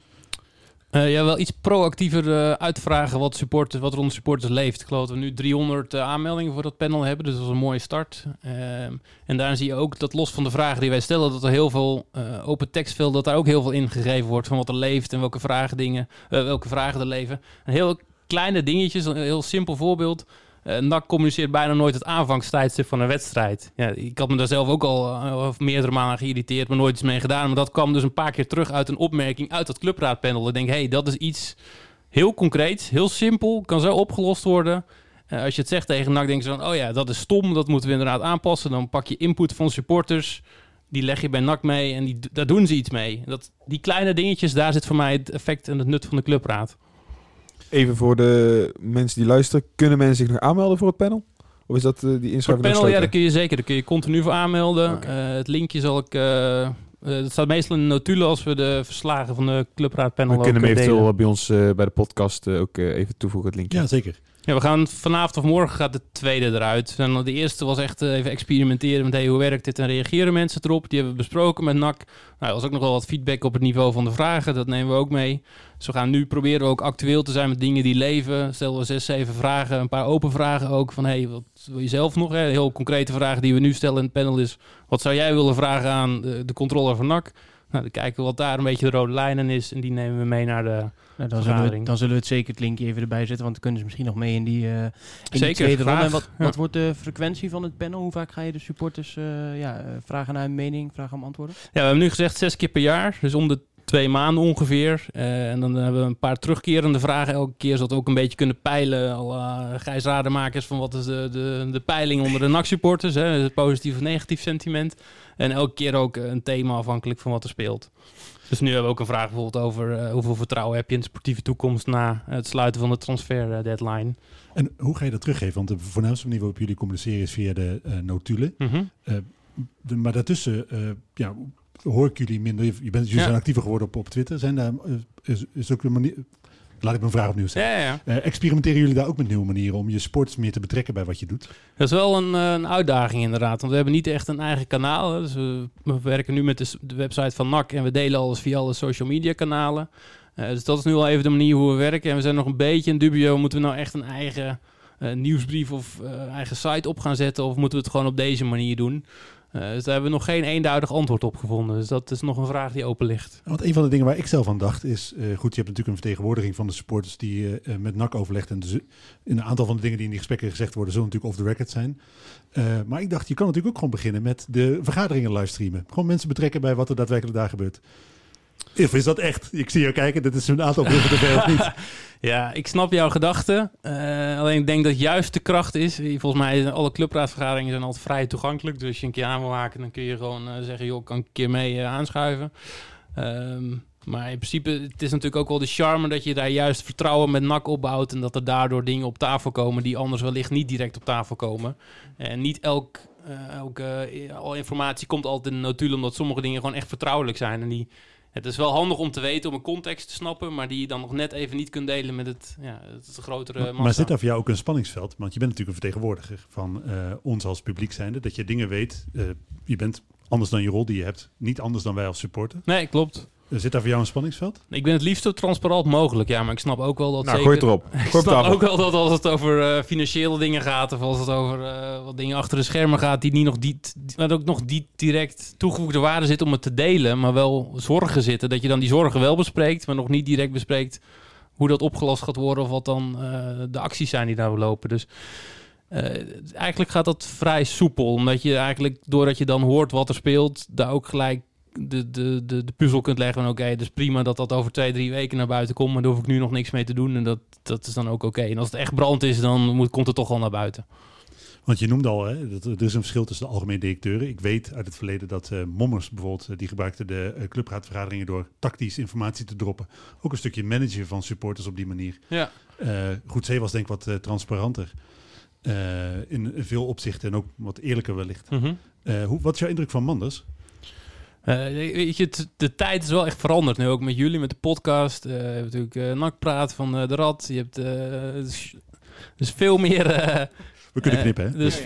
Eh, ja, wel iets proactiever eh, uitvragen wat, supporters, wat er supporters leeft. Ik geloof dat we nu 300 eh, aanmeldingen voor dat panel hebben, dus dat is een mooie start. Ehm, en daar zie je ook dat los van de vragen die wij stellen, dat er heel veel open tekstveld, dat daar ook heel veel ingegeven wordt van wat er leeft en welke vragen, dingen, welke vragen er leven. Een heel kleine dingetjes, een heel simpel voorbeeld. Eh NAC communiceert bijna nooit het aanvangstijdstip van een wedstrijd. Ja, ik had me daar zelf ook al eh, meerdere malen geïrriteerd, maar nooit iets mee gedaan. Maar dat kwam dus een paar keer terug uit een opmerking uit dat clubraadpanel. Ik denk, hé, hey, dat is iets heel concreets, heel simpel, kan zo opgelost worden. Eh, als je het zegt tegen NAC, denk je van, oh ja, dat is stom, dat moeten we inderdaad aanpassen. Dan pak je input van supporters, die leg je bij NAC mee en die, daar doen ze iets mee. Dat, die kleine dingetjes, daar zit voor mij het effect en het nut van de clubraad. Even voor de mensen die luisteren. Kunnen mensen zich nog aanmelden voor het panel? Of is dat eh, die Voor het inschrijving panel, ja, daar kun je zeker. Daar kun je continu voor aanmelden. Eh, het linkje zal ik... eh eh, dat staat meestal in de notulen als we de verslagen van de clubraadpanel We ook kunnen hem eventueel delen. bij ons eh, bij de podcast ook eh, even toevoegen, het linkje. Ja, zeker. Ja, we gaan vanavond of morgen gaat de tweede eruit. De eerste was echt eh, even experimenteren met hoe werkt dit en reageren mensen erop. Die hebben we besproken met NAC. Nou, er was ook nog wel wat feedback op het niveau van de vragen. Dat nemen we ook mee. Dus we gaan nu proberen ook actueel te zijn met dingen die leven. Stel we zes, zeven vragen, een paar open vragen ook. Van hey, wat wil je zelf nog? Hè? Heel concrete vragen die we nu stellen in het panel is... Wat zou jij willen vragen aan de, de controller van NAC? Nou, dan kijken we wat daar een beetje de rode lijn in is. En die nemen we mee naar de... Nou, dan, zullen we, dan zullen we het zeker het linkje even erbij zetten, want dan kunnen ze misschien nog mee in die, eh in die Zeker, tweede ronde. En wat, Ja. wat wordt de frequentie van het panel? Hoe vaak ga je de supporters eh, ja, eh, vragen naar hun mening, vragen om antwoorden? Ja, we hebben nu gezegd zes keer per jaar. Dus om de twee maanden ongeveer. Eh, en dan hebben we een paar terugkerende vragen elke keer. Zodat we ook een beetje kunnen peilen. Al uh, Gijs Rademakers van wat is de, de, de peiling onder de NAC-supporters. Positief of negatief sentiment. En elke keer ook een thema afhankelijk van wat er speelt. Dus nu hebben we ook een vraag bijvoorbeeld over eh, hoeveel vertrouwen heb je in de sportieve toekomst na het sluiten van de transfer deadline. En hoe ga je dat teruggeven? Want de voornaamste manier waarop jullie communiceren is via de notulen. Mhm. De, maar daartussen ja, hoor ik jullie minder. Je bent, jullie Ja. zijn actiever geworden op, op Twitter. Zijn daar, eh, is, is ook een manier. Laat ik mijn vraag opnieuw stellen. Ja, ja. Eh, experimenteren jullie daar ook met nieuwe manieren om je sports meer te betrekken bij wat je doet? Dat is wel een, eh, een uitdaging inderdaad. Want we hebben niet echt een eigen kanaal. Dus we, we werken nu met de, website van NAC en we delen alles via alle social media kanalen. Dus dat is nu al even de manier hoe we werken. En we zijn nog een beetje in dubio. Moeten we nou echt een eigen nieuwsbrief of eigen site op gaan zetten? Of moeten we het gewoon op deze manier doen? Eh, dus daar hebben we nog geen eenduidig antwoord op gevonden. Dus dat is nog een vraag die open ligt. Want een van de dingen waar ik zelf aan dacht is... eh, goed, je hebt natuurlijk een vertegenwoordiging van de supporters... die eh, met NAC overlegt. En dus een aantal van de dingen die in die gesprekken gezegd worden... zullen natuurlijk off the record zijn. Maar ik dacht, je kan natuurlijk ook gewoon beginnen met de vergaderingen livestreamen. Gewoon mensen betrekken bij wat er daadwerkelijk daar gebeurt. Of is dat echt? Ik zie jou kijken, dit is een aantal bruggen te niet? Ja, ik snap jouw gedachte. Eh, alleen ik denk dat juist de kracht is. Volgens mij zijn alle clubraadvergaderingen zijn altijd vrij toegankelijk. Dus als je een keer aan wil haken, dan kun je gewoon eh, zeggen: joh, kan ik een keer mee eh, aanschuiven. Ehm, maar in principe, het is natuurlijk ook wel de charme dat je daar juist vertrouwen met NAC opbouwt. En dat er daardoor dingen op tafel komen die anders wellicht niet direct op tafel komen. En niet elk, eh, eh, informatie komt altijd in de notulen, omdat sommige dingen gewoon echt vertrouwelijk zijn. En die, het is wel handig om te weten, om een context te snappen, maar die je dan nog net even niet kunt delen met het, ja, het grotere Maar, massa. maar zit daar voor jou ook een spanningsveld? Want je bent natuurlijk een vertegenwoordiger van eh, ons als publiek zijnde. Dat je dingen weet. eh, je bent anders dan je rol die je hebt. Niet anders dan wij als supporter. Nee, klopt. Zit daar voor jou een spanningsveld? Ik ben het liefst zo transparant mogelijk, ja, maar ik snap ook wel dat Nou, zeker... gooi het erop. Ik Gooi op snap tafel. ook wel dat als het over eh, financiële dingen gaat... of als het over eh, wat dingen achter de schermen gaat... die niet nog niet, waar ook nog niet direct toegevoegde waarde zit om het te delen... maar wel zorgen zitten. Dat je dan die zorgen wel bespreekt... maar nog niet direct bespreekt hoe dat opgelost gaat worden... of wat dan eh, de acties zijn die daar lopen. Dus eh, eigenlijk gaat dat vrij soepel. Omdat je eigenlijk, doordat je dan hoort wat er speelt... daar ook gelijk de, de, de, de puzzel kunt leggen van oké, dus prima dat dat over twee, drie weken naar buiten komt, maar daar hoef ik nu nog niks mee te doen en dat, dat is dan ook oké. En als het echt brand is, dan moet, komt het toch wel naar buiten. Want je noemde al, hè, dat er is een verschil tussen de algemene directeuren. Ik weet uit het verleden dat eh, Mommers bijvoorbeeld, eh, die gebruikte de eh, clubraadvergaderingen door tactisch informatie te droppen. Ook een stukje managen van supporters op die manier. Ja. Goed Zee was denk ik wat transparanter. In veel opzichten en ook wat eerlijker wellicht. Mhm. Hoe, wat is jouw indruk van Manders? Eh, weet je, de tijd is wel echt veranderd. Nu ook met jullie, met de podcast. Eh, je hebt natuurlijk eh Nakpraat van eh, de Rad. Je hebt eh, dus veel meer... We kunnen eh, knippen, hè? Dus,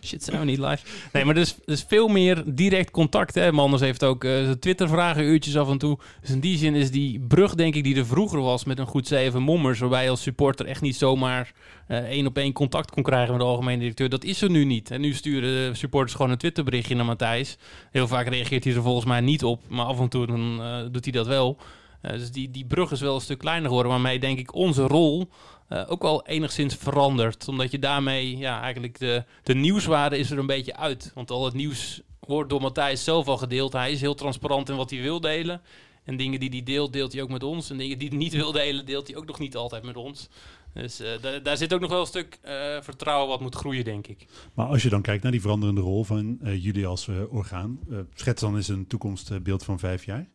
Shit, zijn we niet live. Nee, maar dus, dus veel meer direct contact. Hè. Manders heeft ook zijn Twitter-vragen, uurtjes af en toe. Dus in die zin is die brug, denk ik, die er vroeger was met een goed zeven mommers, waarbij je als supporter echt niet zomaar eh, één op één contact kon krijgen met de algemene directeur. Dat is er nu niet. En nu sturen de supporters gewoon een Twitterberichtje naar Matthijs. Heel vaak reageert hij er volgens mij niet op, maar af en toe dan, doet hij dat wel. Dus die, die brug is wel een stuk kleiner geworden, waarmee denk ik onze rol eh, ook wel enigszins verandert. Omdat je daarmee, ja, eigenlijk de, de nieuwswaarde is er een beetje uit. Want al het nieuws wordt door Matthijs zelf al gedeeld. Hij is heel transparant in wat hij wil delen. En dingen die hij deelt, deelt hij ook met ons. En dingen die hij niet wil delen, deelt hij ook nog niet altijd met ons. Dus eh, da- daar zit ook nog wel een stuk eh, vertrouwen wat moet groeien, denk ik. Maar als je dan kijkt naar die veranderende rol van jullie als orgaan, schets dan eens een toekomstbeeld van vijf jaar.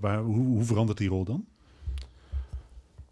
Waar- hoe, hoe verandert die rol dan?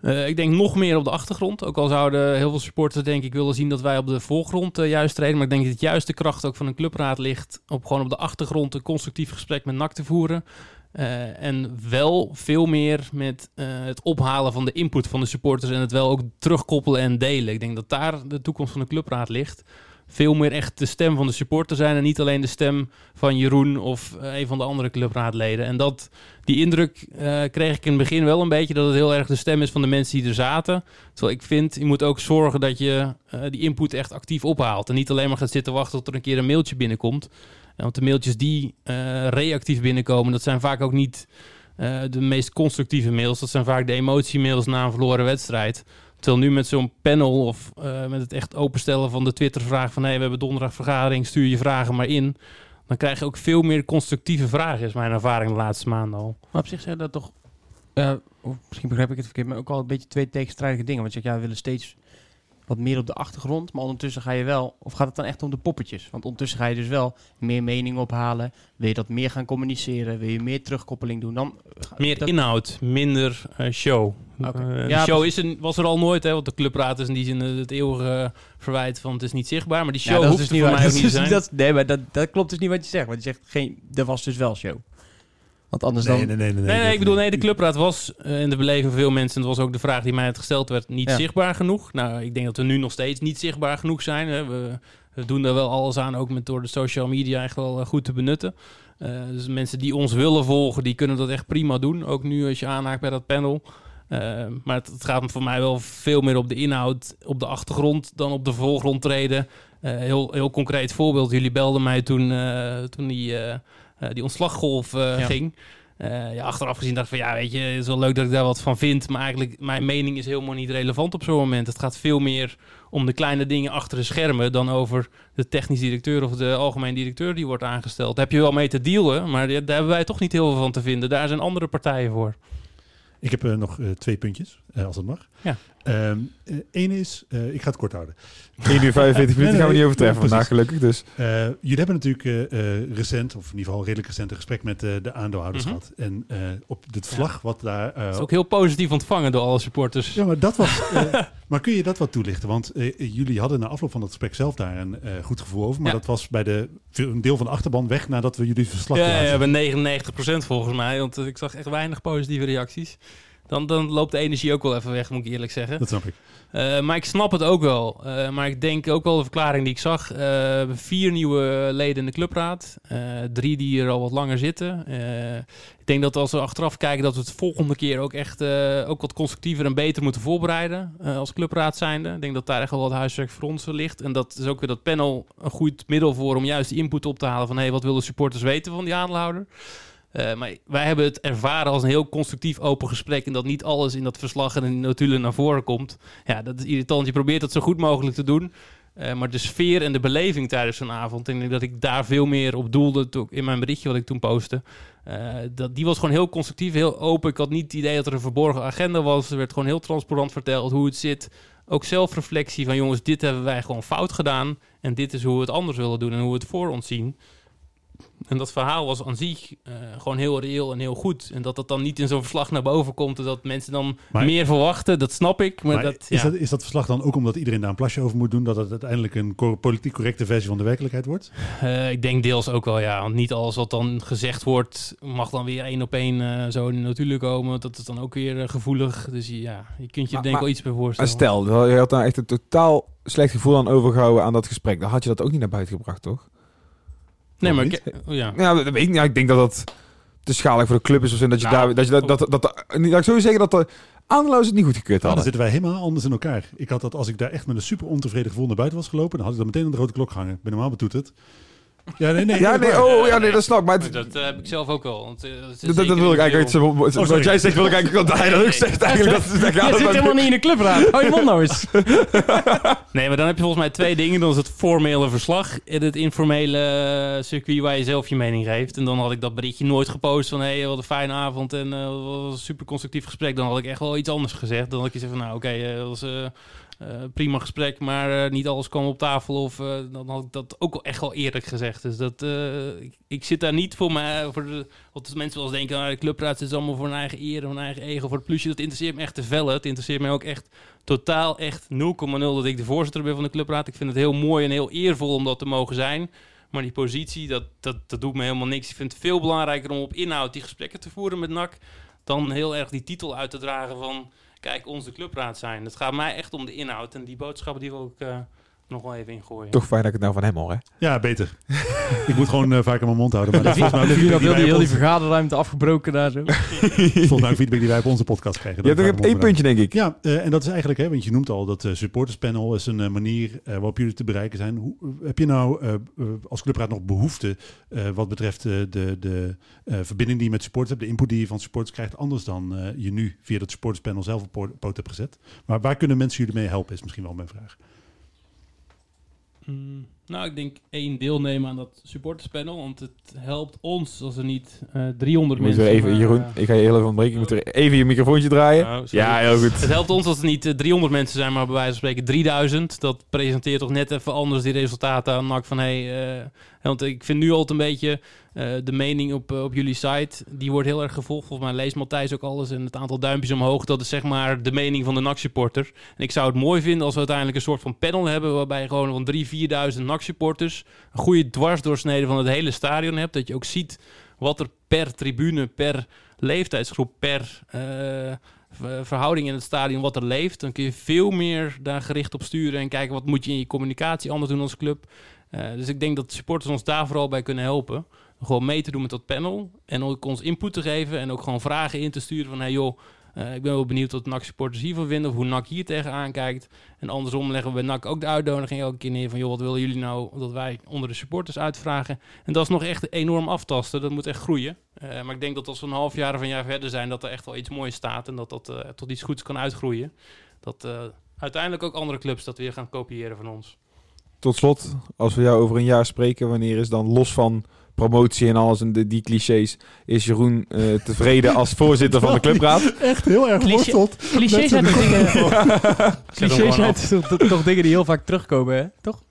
Eh, ik denk nog meer op de achtergrond. Ook al zouden heel veel supporters denk ik willen zien dat wij op de voorgrond eh, juist treden. Maar ik denk dat juist de kracht ook van een clubraad ligt... op gewoon op de achtergrond een constructief gesprek met NAC te voeren. Eh, en wel veel meer met het ophalen van de input van de supporters... en het wel ook terugkoppelen en delen. Ik denk dat daar de toekomst van de clubraad ligt. Veel meer echt de stem van de supporter zijn... en niet alleen de stem van Jeroen of eh, een van de andere clubraadleden. En dat die indruk eh, kreeg ik in het begin wel een beetje dat het heel erg de stem is van de mensen die er zaten. Terwijl ik vind, je moet ook zorgen dat je eh, die input echt actief ophaalt. En niet alleen maar gaat zitten wachten tot er een keer een mailtje binnenkomt. Want de mailtjes die reactief binnenkomen, dat zijn vaak ook niet de meest constructieve mails. Dat zijn vaak de emotiemails na een verloren wedstrijd. Terwijl nu met zo'n panel of eh, met het echt openstellen van de Twitter-vraag van... hé, we hebben donderdag vergadering, stuur je vragen maar in. Dan krijg je ook veel meer constructieve vragen, is mijn ervaring de laatste maanden al. Maar op zich zijn dat toch, eh, misschien begrijp ik het verkeerd, maar ook al een beetje twee tegenstrijdige dingen. Want je zegt, ja, we willen steeds wat meer op de achtergrond, maar ondertussen ga je wel, of gaat het dan echt om de poppetjes? Want ondertussen ga je dus wel meer mening ophalen, wil je dat meer gaan communiceren, wil je meer terugkoppeling doen, dan... Meer dat- inhoud, minder eh, show. Eh, de Ja, show is er, was er al nooit, hè, want de clubraad is in die zin eh, het eeuwige verwijt van het is niet zichtbaar. Maar die show Ja, dat hoeft is dus voor niet mij waar. ook niet te Dat zijn. dat- Nee, maar dat, dat klopt dus niet wat je zegt. Want je zegt, geen, er was dus wel show. Want anders dan... nee, nee, nee, Nee, nee, ik bedoel, nee, de clubraad was eh, in de beleving van veel mensen, en dat was ook de vraag die mij had gesteld werd, niet Ja. zichtbaar genoeg. Nou, ik denk dat we nu nog steeds niet zichtbaar genoeg zijn. Hè. We, we doen daar wel alles aan, ook met door de social media echt wel eh, goed te benutten. Eh, dus mensen die ons willen volgen, die kunnen dat echt prima doen. Ook nu als je aanhaakt bij dat panel. Maar het, het gaat voor mij wel veel meer op de inhoud, op de achtergrond, dan op de voorgrond treden. Eh, heel, heel concreet voorbeeld. Jullie belden mij toen, eh, toen die, die ontslaggolf eh, Ja. ging. Eh, ja, achteraf gezien dacht ik van ja, weet je, het is wel leuk dat ik daar wat van vind. Maar eigenlijk, mijn mening is helemaal niet relevant op zo'n moment. Het gaat veel meer om de kleine dingen achter de schermen dan over de technisch directeur of de algemeen directeur die wordt aangesteld. Daar heb je wel mee te dealen, maar daar hebben wij toch niet heel veel van te vinden. Daar zijn andere partijen voor. Ik heb eh, nog eh, twee puntjes, eh, als het mag. Ja. Eén is, eh, ik ga het kort houden. 1 uur 45 minuten gaan we niet overtreffen vandaag gelukkig. Dus Eh, jullie hebben natuurlijk eh, eh, recent, of in ieder geval redelijk recent, een gesprek met eh, de aandeelhouders Mhm. gehad. En eh, op het vlag wat daar... eh, Dat is ook heel positief ontvangen door alle supporters. Ja, maar dat was. eh, maar kun je dat wat toelichten? Want eh, jullie hadden na afloop van dat gesprek zelf daar een eh, goed gevoel over. Maar Ja. dat was bij de, een deel van de achterban weg nadat we jullie verslag Ja, ja, bij 99% volgens mij, want eh, ik zag echt weinig positieve reacties. Dan, dan loopt de energie ook wel even weg, moet ik eerlijk zeggen. Dat snap ik. Eh, maar ik snap het ook wel. Eh, maar ik denk ook wel de verklaring die ik zag. eh, vier nieuwe leden in de clubraad. Drie die hier al wat langer zitten. Ik denk dat als we achteraf kijken dat we het volgende keer ook echt ook wat constructiever en beter moeten voorbereiden. als clubraad zijnde. Ik denk dat daar echt wel wat huiswerk voor ons ligt. En dat is ook weer dat panel een goed middel voor om juist die input op te halen van hey, wat willen supporters weten van die aandeelhouder. Eh, maar wij hebben het ervaren als een heel constructief open gesprek. En dat niet alles in dat verslag en in de notulen naar voren komt. Ja, dat is irritant. Je probeert dat zo goed mogelijk te doen. Eh, maar de sfeer en de beleving tijdens zo'n avond. Ik denk dat ik daar veel meer op doelde in mijn berichtje wat ik toen postte. Eh, dat, die was gewoon heel constructief, heel open. Ik had niet het idee dat er een verborgen agenda was. Er werd gewoon heel transparant verteld hoe het zit. Ook zelfreflectie van jongens, dit hebben wij gewoon fout gedaan. En dit is hoe we het anders willen doen en hoe we het voor ons zien. En dat verhaal was aan zich eh, gewoon heel reëel en heel goed. En dat dat dan niet in zo'n verslag naar boven komt... en dat mensen dan Maar- meer verwachten, dat snap ik. Maar, Maar dat, is, ja. dat, is dat verslag dan ook omdat iedereen daar een plasje over moet doen, dat het uiteindelijk een politiek correcte versie van de werkelijkheid wordt? Eh, ik denk deels ook wel, ja. Want niet alles wat dan gezegd wordt... mag dan weer één op één eh, zo in de natuur komen. Dat is dan ook weer gevoelig. Dus ja, je kunt je Maar- er denk ik wel iets bij Maar voorstellen. stel, je had daar echt een totaal slecht gevoel aan overgehouden aan dat gesprek. Dan had je dat ook niet naar buiten gebracht, toch? Nee, maar ik, oh, ja. Ja, dat weet ik niet. Ja, ik denk dat dat te schalig voor de club is. Of zo, dat je Nou, daar, dat je dat, dat, dat, dat, ik zo zeggen dat de aandeelhouders het niet goed gekeurd Nou, dan hadden. zitten wij helemaal anders in elkaar. Ik had dat als ik daar echt met een super ontevreden gevoel naar buiten was gelopen, dan had ik dan meteen aan de rode klok gehangen. Ik ben normaal betoeterd. Ja, nee, nee. Ja, nee, oh, ja, nee, dat snap ik. Maar het- dat eh, heb ik zelf ook wel. Want, eh, dat, is dat, dat zeker wil ik eigenlijk wat sorry. jij zegt wil ik eigenlijk dat hij dat ook zegt eigenlijk. Dat, dat, Je zit helemaal niet in de clubraad. Hou je mond nou eens. Nee, maar dan heb je volgens mij twee dingen. Dan is het formele verslag en het informele eh, circuit waar je zelf je mening geeft. En dan had ik dat berichtje nooit gepost van... hé, hey, wat een fijne avond en eh, wat een super constructief gesprek. Dan had ik echt wel iets anders gezegd. Dan had ik gezegd van, nou oké, eh, dat was eh, prima gesprek... maar eh, niet alles kwam op tafel. Of eh, dan had ik dat ook echt wel eerlijk gezegd. Dus dat, eh, ik, ik zit daar niet voor mij... Voor de, mensen wel eens denken, ah, de clubraad is allemaal voor hun eigen eer... hun eigen ego, voor het plusje. Dat interesseert me echt te vellen. Het interesseert mij ook echt totaal echt 0,0 dat ik de voorzitter ben van de clubraad. Ik vind het heel mooi en heel eervol om dat te mogen zijn. Maar die positie, dat, dat, dat doet me helemaal niks. Ik vind het veel belangrijker om op inhoud die gesprekken te voeren met NAC... dan heel erg die titel uit te dragen van... kijk, onze clubraad zijn. Het gaat mij echt om de inhoud. En die boodschappen die wil ik eh, nog wel even ingooien. Toch fijn dat ik het nou van hem hoor, hè? Ja, beter. ik moet gewoon eh, vaker mijn mond houden. Maar dat is volgens mij ook die die heel die vergaderruimte afgebroken daar zo. volgens mij ook feedback die wij op onze podcast krijgen. Je hebt één puntje, denk ik. Ja, eh, en dat is eigenlijk, hè, want je noemt al dat eh, supporterspanel is een manier eh, waarop jullie te bereiken zijn. Hoe, heb je nou als clubraad nog behoefte eh, wat betreft eh, de, de eh, verbinding die je met supporters hebt, de input die je van supporters krijgt, anders dan eh, je nu via dat supporterspanel zelf op poot hebt gezet? Maar waar kunnen mensen jullie mee helpen, is misschien wel mijn vraag. Mm, nou, ik denk één deelnemen aan dat supporterspanel. Want het helpt ons als er niet eh 300 Je moet mensen... even, maar, Jeroen, eh, ik ga je heel even ontbreken. Je moet er even je microfoontje draaien. Oh, sorry. ja, heel goed. Het helpt ons als het niet eh, 300 mensen zijn, maar bij wijze van spreken 3000. Dat presenteert toch net even anders die resultaten aan NAC van hey, eh, want ik vind nu altijd een beetje eh, de mening op, eh, op jullie site, die wordt heel erg gevolgd. Volgens mij leest Matthijs ook alles en het aantal duimpjes omhoog, dat is zeg maar de mening van de NAC-supporter. En ik zou het mooi vinden als we uiteindelijk een soort van panel hebben, waarbij je gewoon van 3.000, 4.000 NAC-supporters een goede dwarsdoorsnede van het hele stadion hebt. Dat je ook ziet wat er per tribune, per leeftijdsgroep, per eh, ver- verhouding in het stadion, wat er leeft. Dan kun je veel meer daar gericht op sturen en kijken wat moet je in je communicatie anders doen als club. Eh, dus ik denk dat supporters ons daar vooral bij kunnen helpen. Gewoon mee te doen met dat panel en ook ons input te geven en ook gewoon vragen in te sturen van hey joh, eh, ik ben wel benieuwd wat NAC supporters hiervan vinden of hoe NAC hier tegenaan kijkt. En andersom leggen we bij NAC ook de uitnodiging elke keer neer van joh, wat willen jullie nou dat wij onder de supporters uitvragen. En dat is nog echt enorm aftasten, dat moet echt groeien. Eh, maar ik denk dat als we een half jaar of een jaar verder zijn, dat er echt wel iets moois staat en dat dat tot iets goeds kan uitgroeien. Dat uiteindelijk ook andere clubs dat weer gaan kopiëren van ons. Tot slot, als we jou over een jaar spreken, wanneer is dan los van promotie en alles en de, die clichés, is Jeroen eh, tevreden als voorzitter van de clubraad? Echt heel erg Cliché- worstelt. Clichés zijn toch dingen, Zet hem clichés zijn toch, dingen die heel vaak terugkomen, hè? Toch?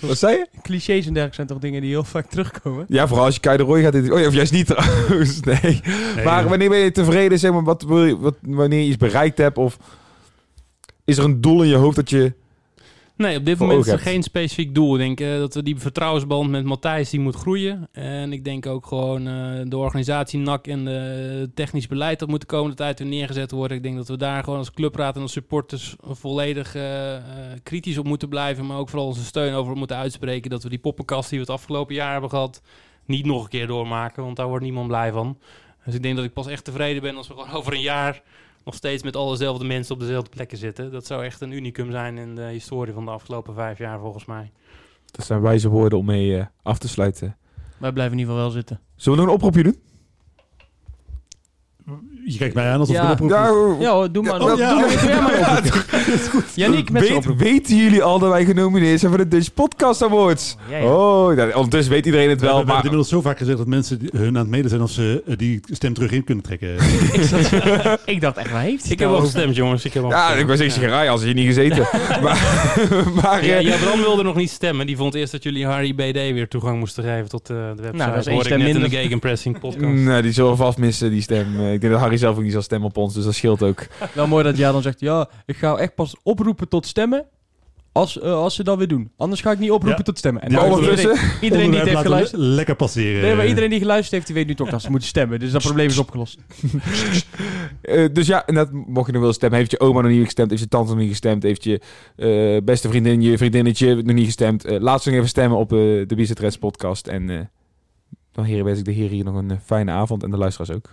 Wat zei je? Clichés en dergelijke zijn toch dingen die heel vaak terugkomen? Ja, vooral als je Kei de Roy gaat. Oh ja, of juist niet trouwens. Nee. Nee, maar nee. wanneer ben je tevreden, zeg maar, wat wil je, wat, wanneer je iets bereikt hebt? Of is er een doel in je hoofd dat je... Nee, op dit moment is er geen specifiek doel. Ik denk eh, dat we die vertrouwensband met Matthijs die moet groeien. En ik denk ook gewoon eh, de organisatie NAC en de technisch beleid dat moet de komende tijd weer neergezet worden. Ik denk dat we daar gewoon als clubraad en als supporters volledig eh, eh, kritisch op moeten blijven. Maar ook vooral onze steun over moeten uitspreken. Dat we die poppenkast die we het afgelopen jaar hebben gehad niet nog een keer doormaken. Want daar wordt niemand blij van. Dus ik denk dat ik pas echt tevreden ben als we gewoon over een jaar nog steeds met alle dezelfde mensen op dezelfde plekken zitten. Dat zou echt een unicum zijn in de historie van de afgelopen vijf jaar volgens mij. Dat zijn wijze woorden om mee eh, af te sluiten. Wij blijven in ieder geval wel zitten. Zullen we nog een oproepje doen? Je kijkt mij aan alsof Ja. ik een oproep Nou, Ja, doe maar. Ja, oh, doe, ja. doe, doe jij maar. Yannick met weet, weten jullie al dat wij genomineerd zijn voor de Dutch Podcast Awards? Ja, ja. Oh, ja, ondertussen weet iedereen het We wel. hebben Maar inmiddels zo vaak gezegd dat mensen hun aan het mede zijn of ze eh, die stem terug in kunnen trekken. ik, zat- ik dacht echt, waar heeft hij Ik heb wel gestemd, jongens. Ik heb wel ja, gestemd. ik was echt zeggen, als je niet gezeten. maar maar Ja, eh, ja, Bram wilde nog niet stemmen. Die vond eerst dat jullie Harry BD weer toegang moesten geven tot eh, de website. Nou, dat is één stem net in de minder. Gegenpressing podcast. nee, die zullen vast missen, die stem. Ik denk dat Harry zelf ook niet zal stemmen op ons, dus dat scheelt ook. Wel mooi dat jij dan zegt, ja, ik ga echt pas oproepen tot stemmen als, eh, als ze dat weer doen. Anders ga ik niet oproepen Ja. tot stemmen. En Ja, nou, iedereen, iedereen die het heeft geluisterd... le- Lekker passeren. Nee, maar iedereen die geluisterd heeft, die weet nu toch dat ze moeten stemmen. Dus dat probleem is opgelost. Eh, dus ja, inderdaad, mocht je nog willen stemmen, heeft je oma nog niet gestemd, heeft je tante nog niet gestemd, heeft je eh, beste vriendin, je vriendinnetje nog niet gestemd. Laat ze nog even stemmen op eh, de Bicetres podcast. En eh, dan heren wens ik de heren hier nog een fijne avond en de luisteraars ook.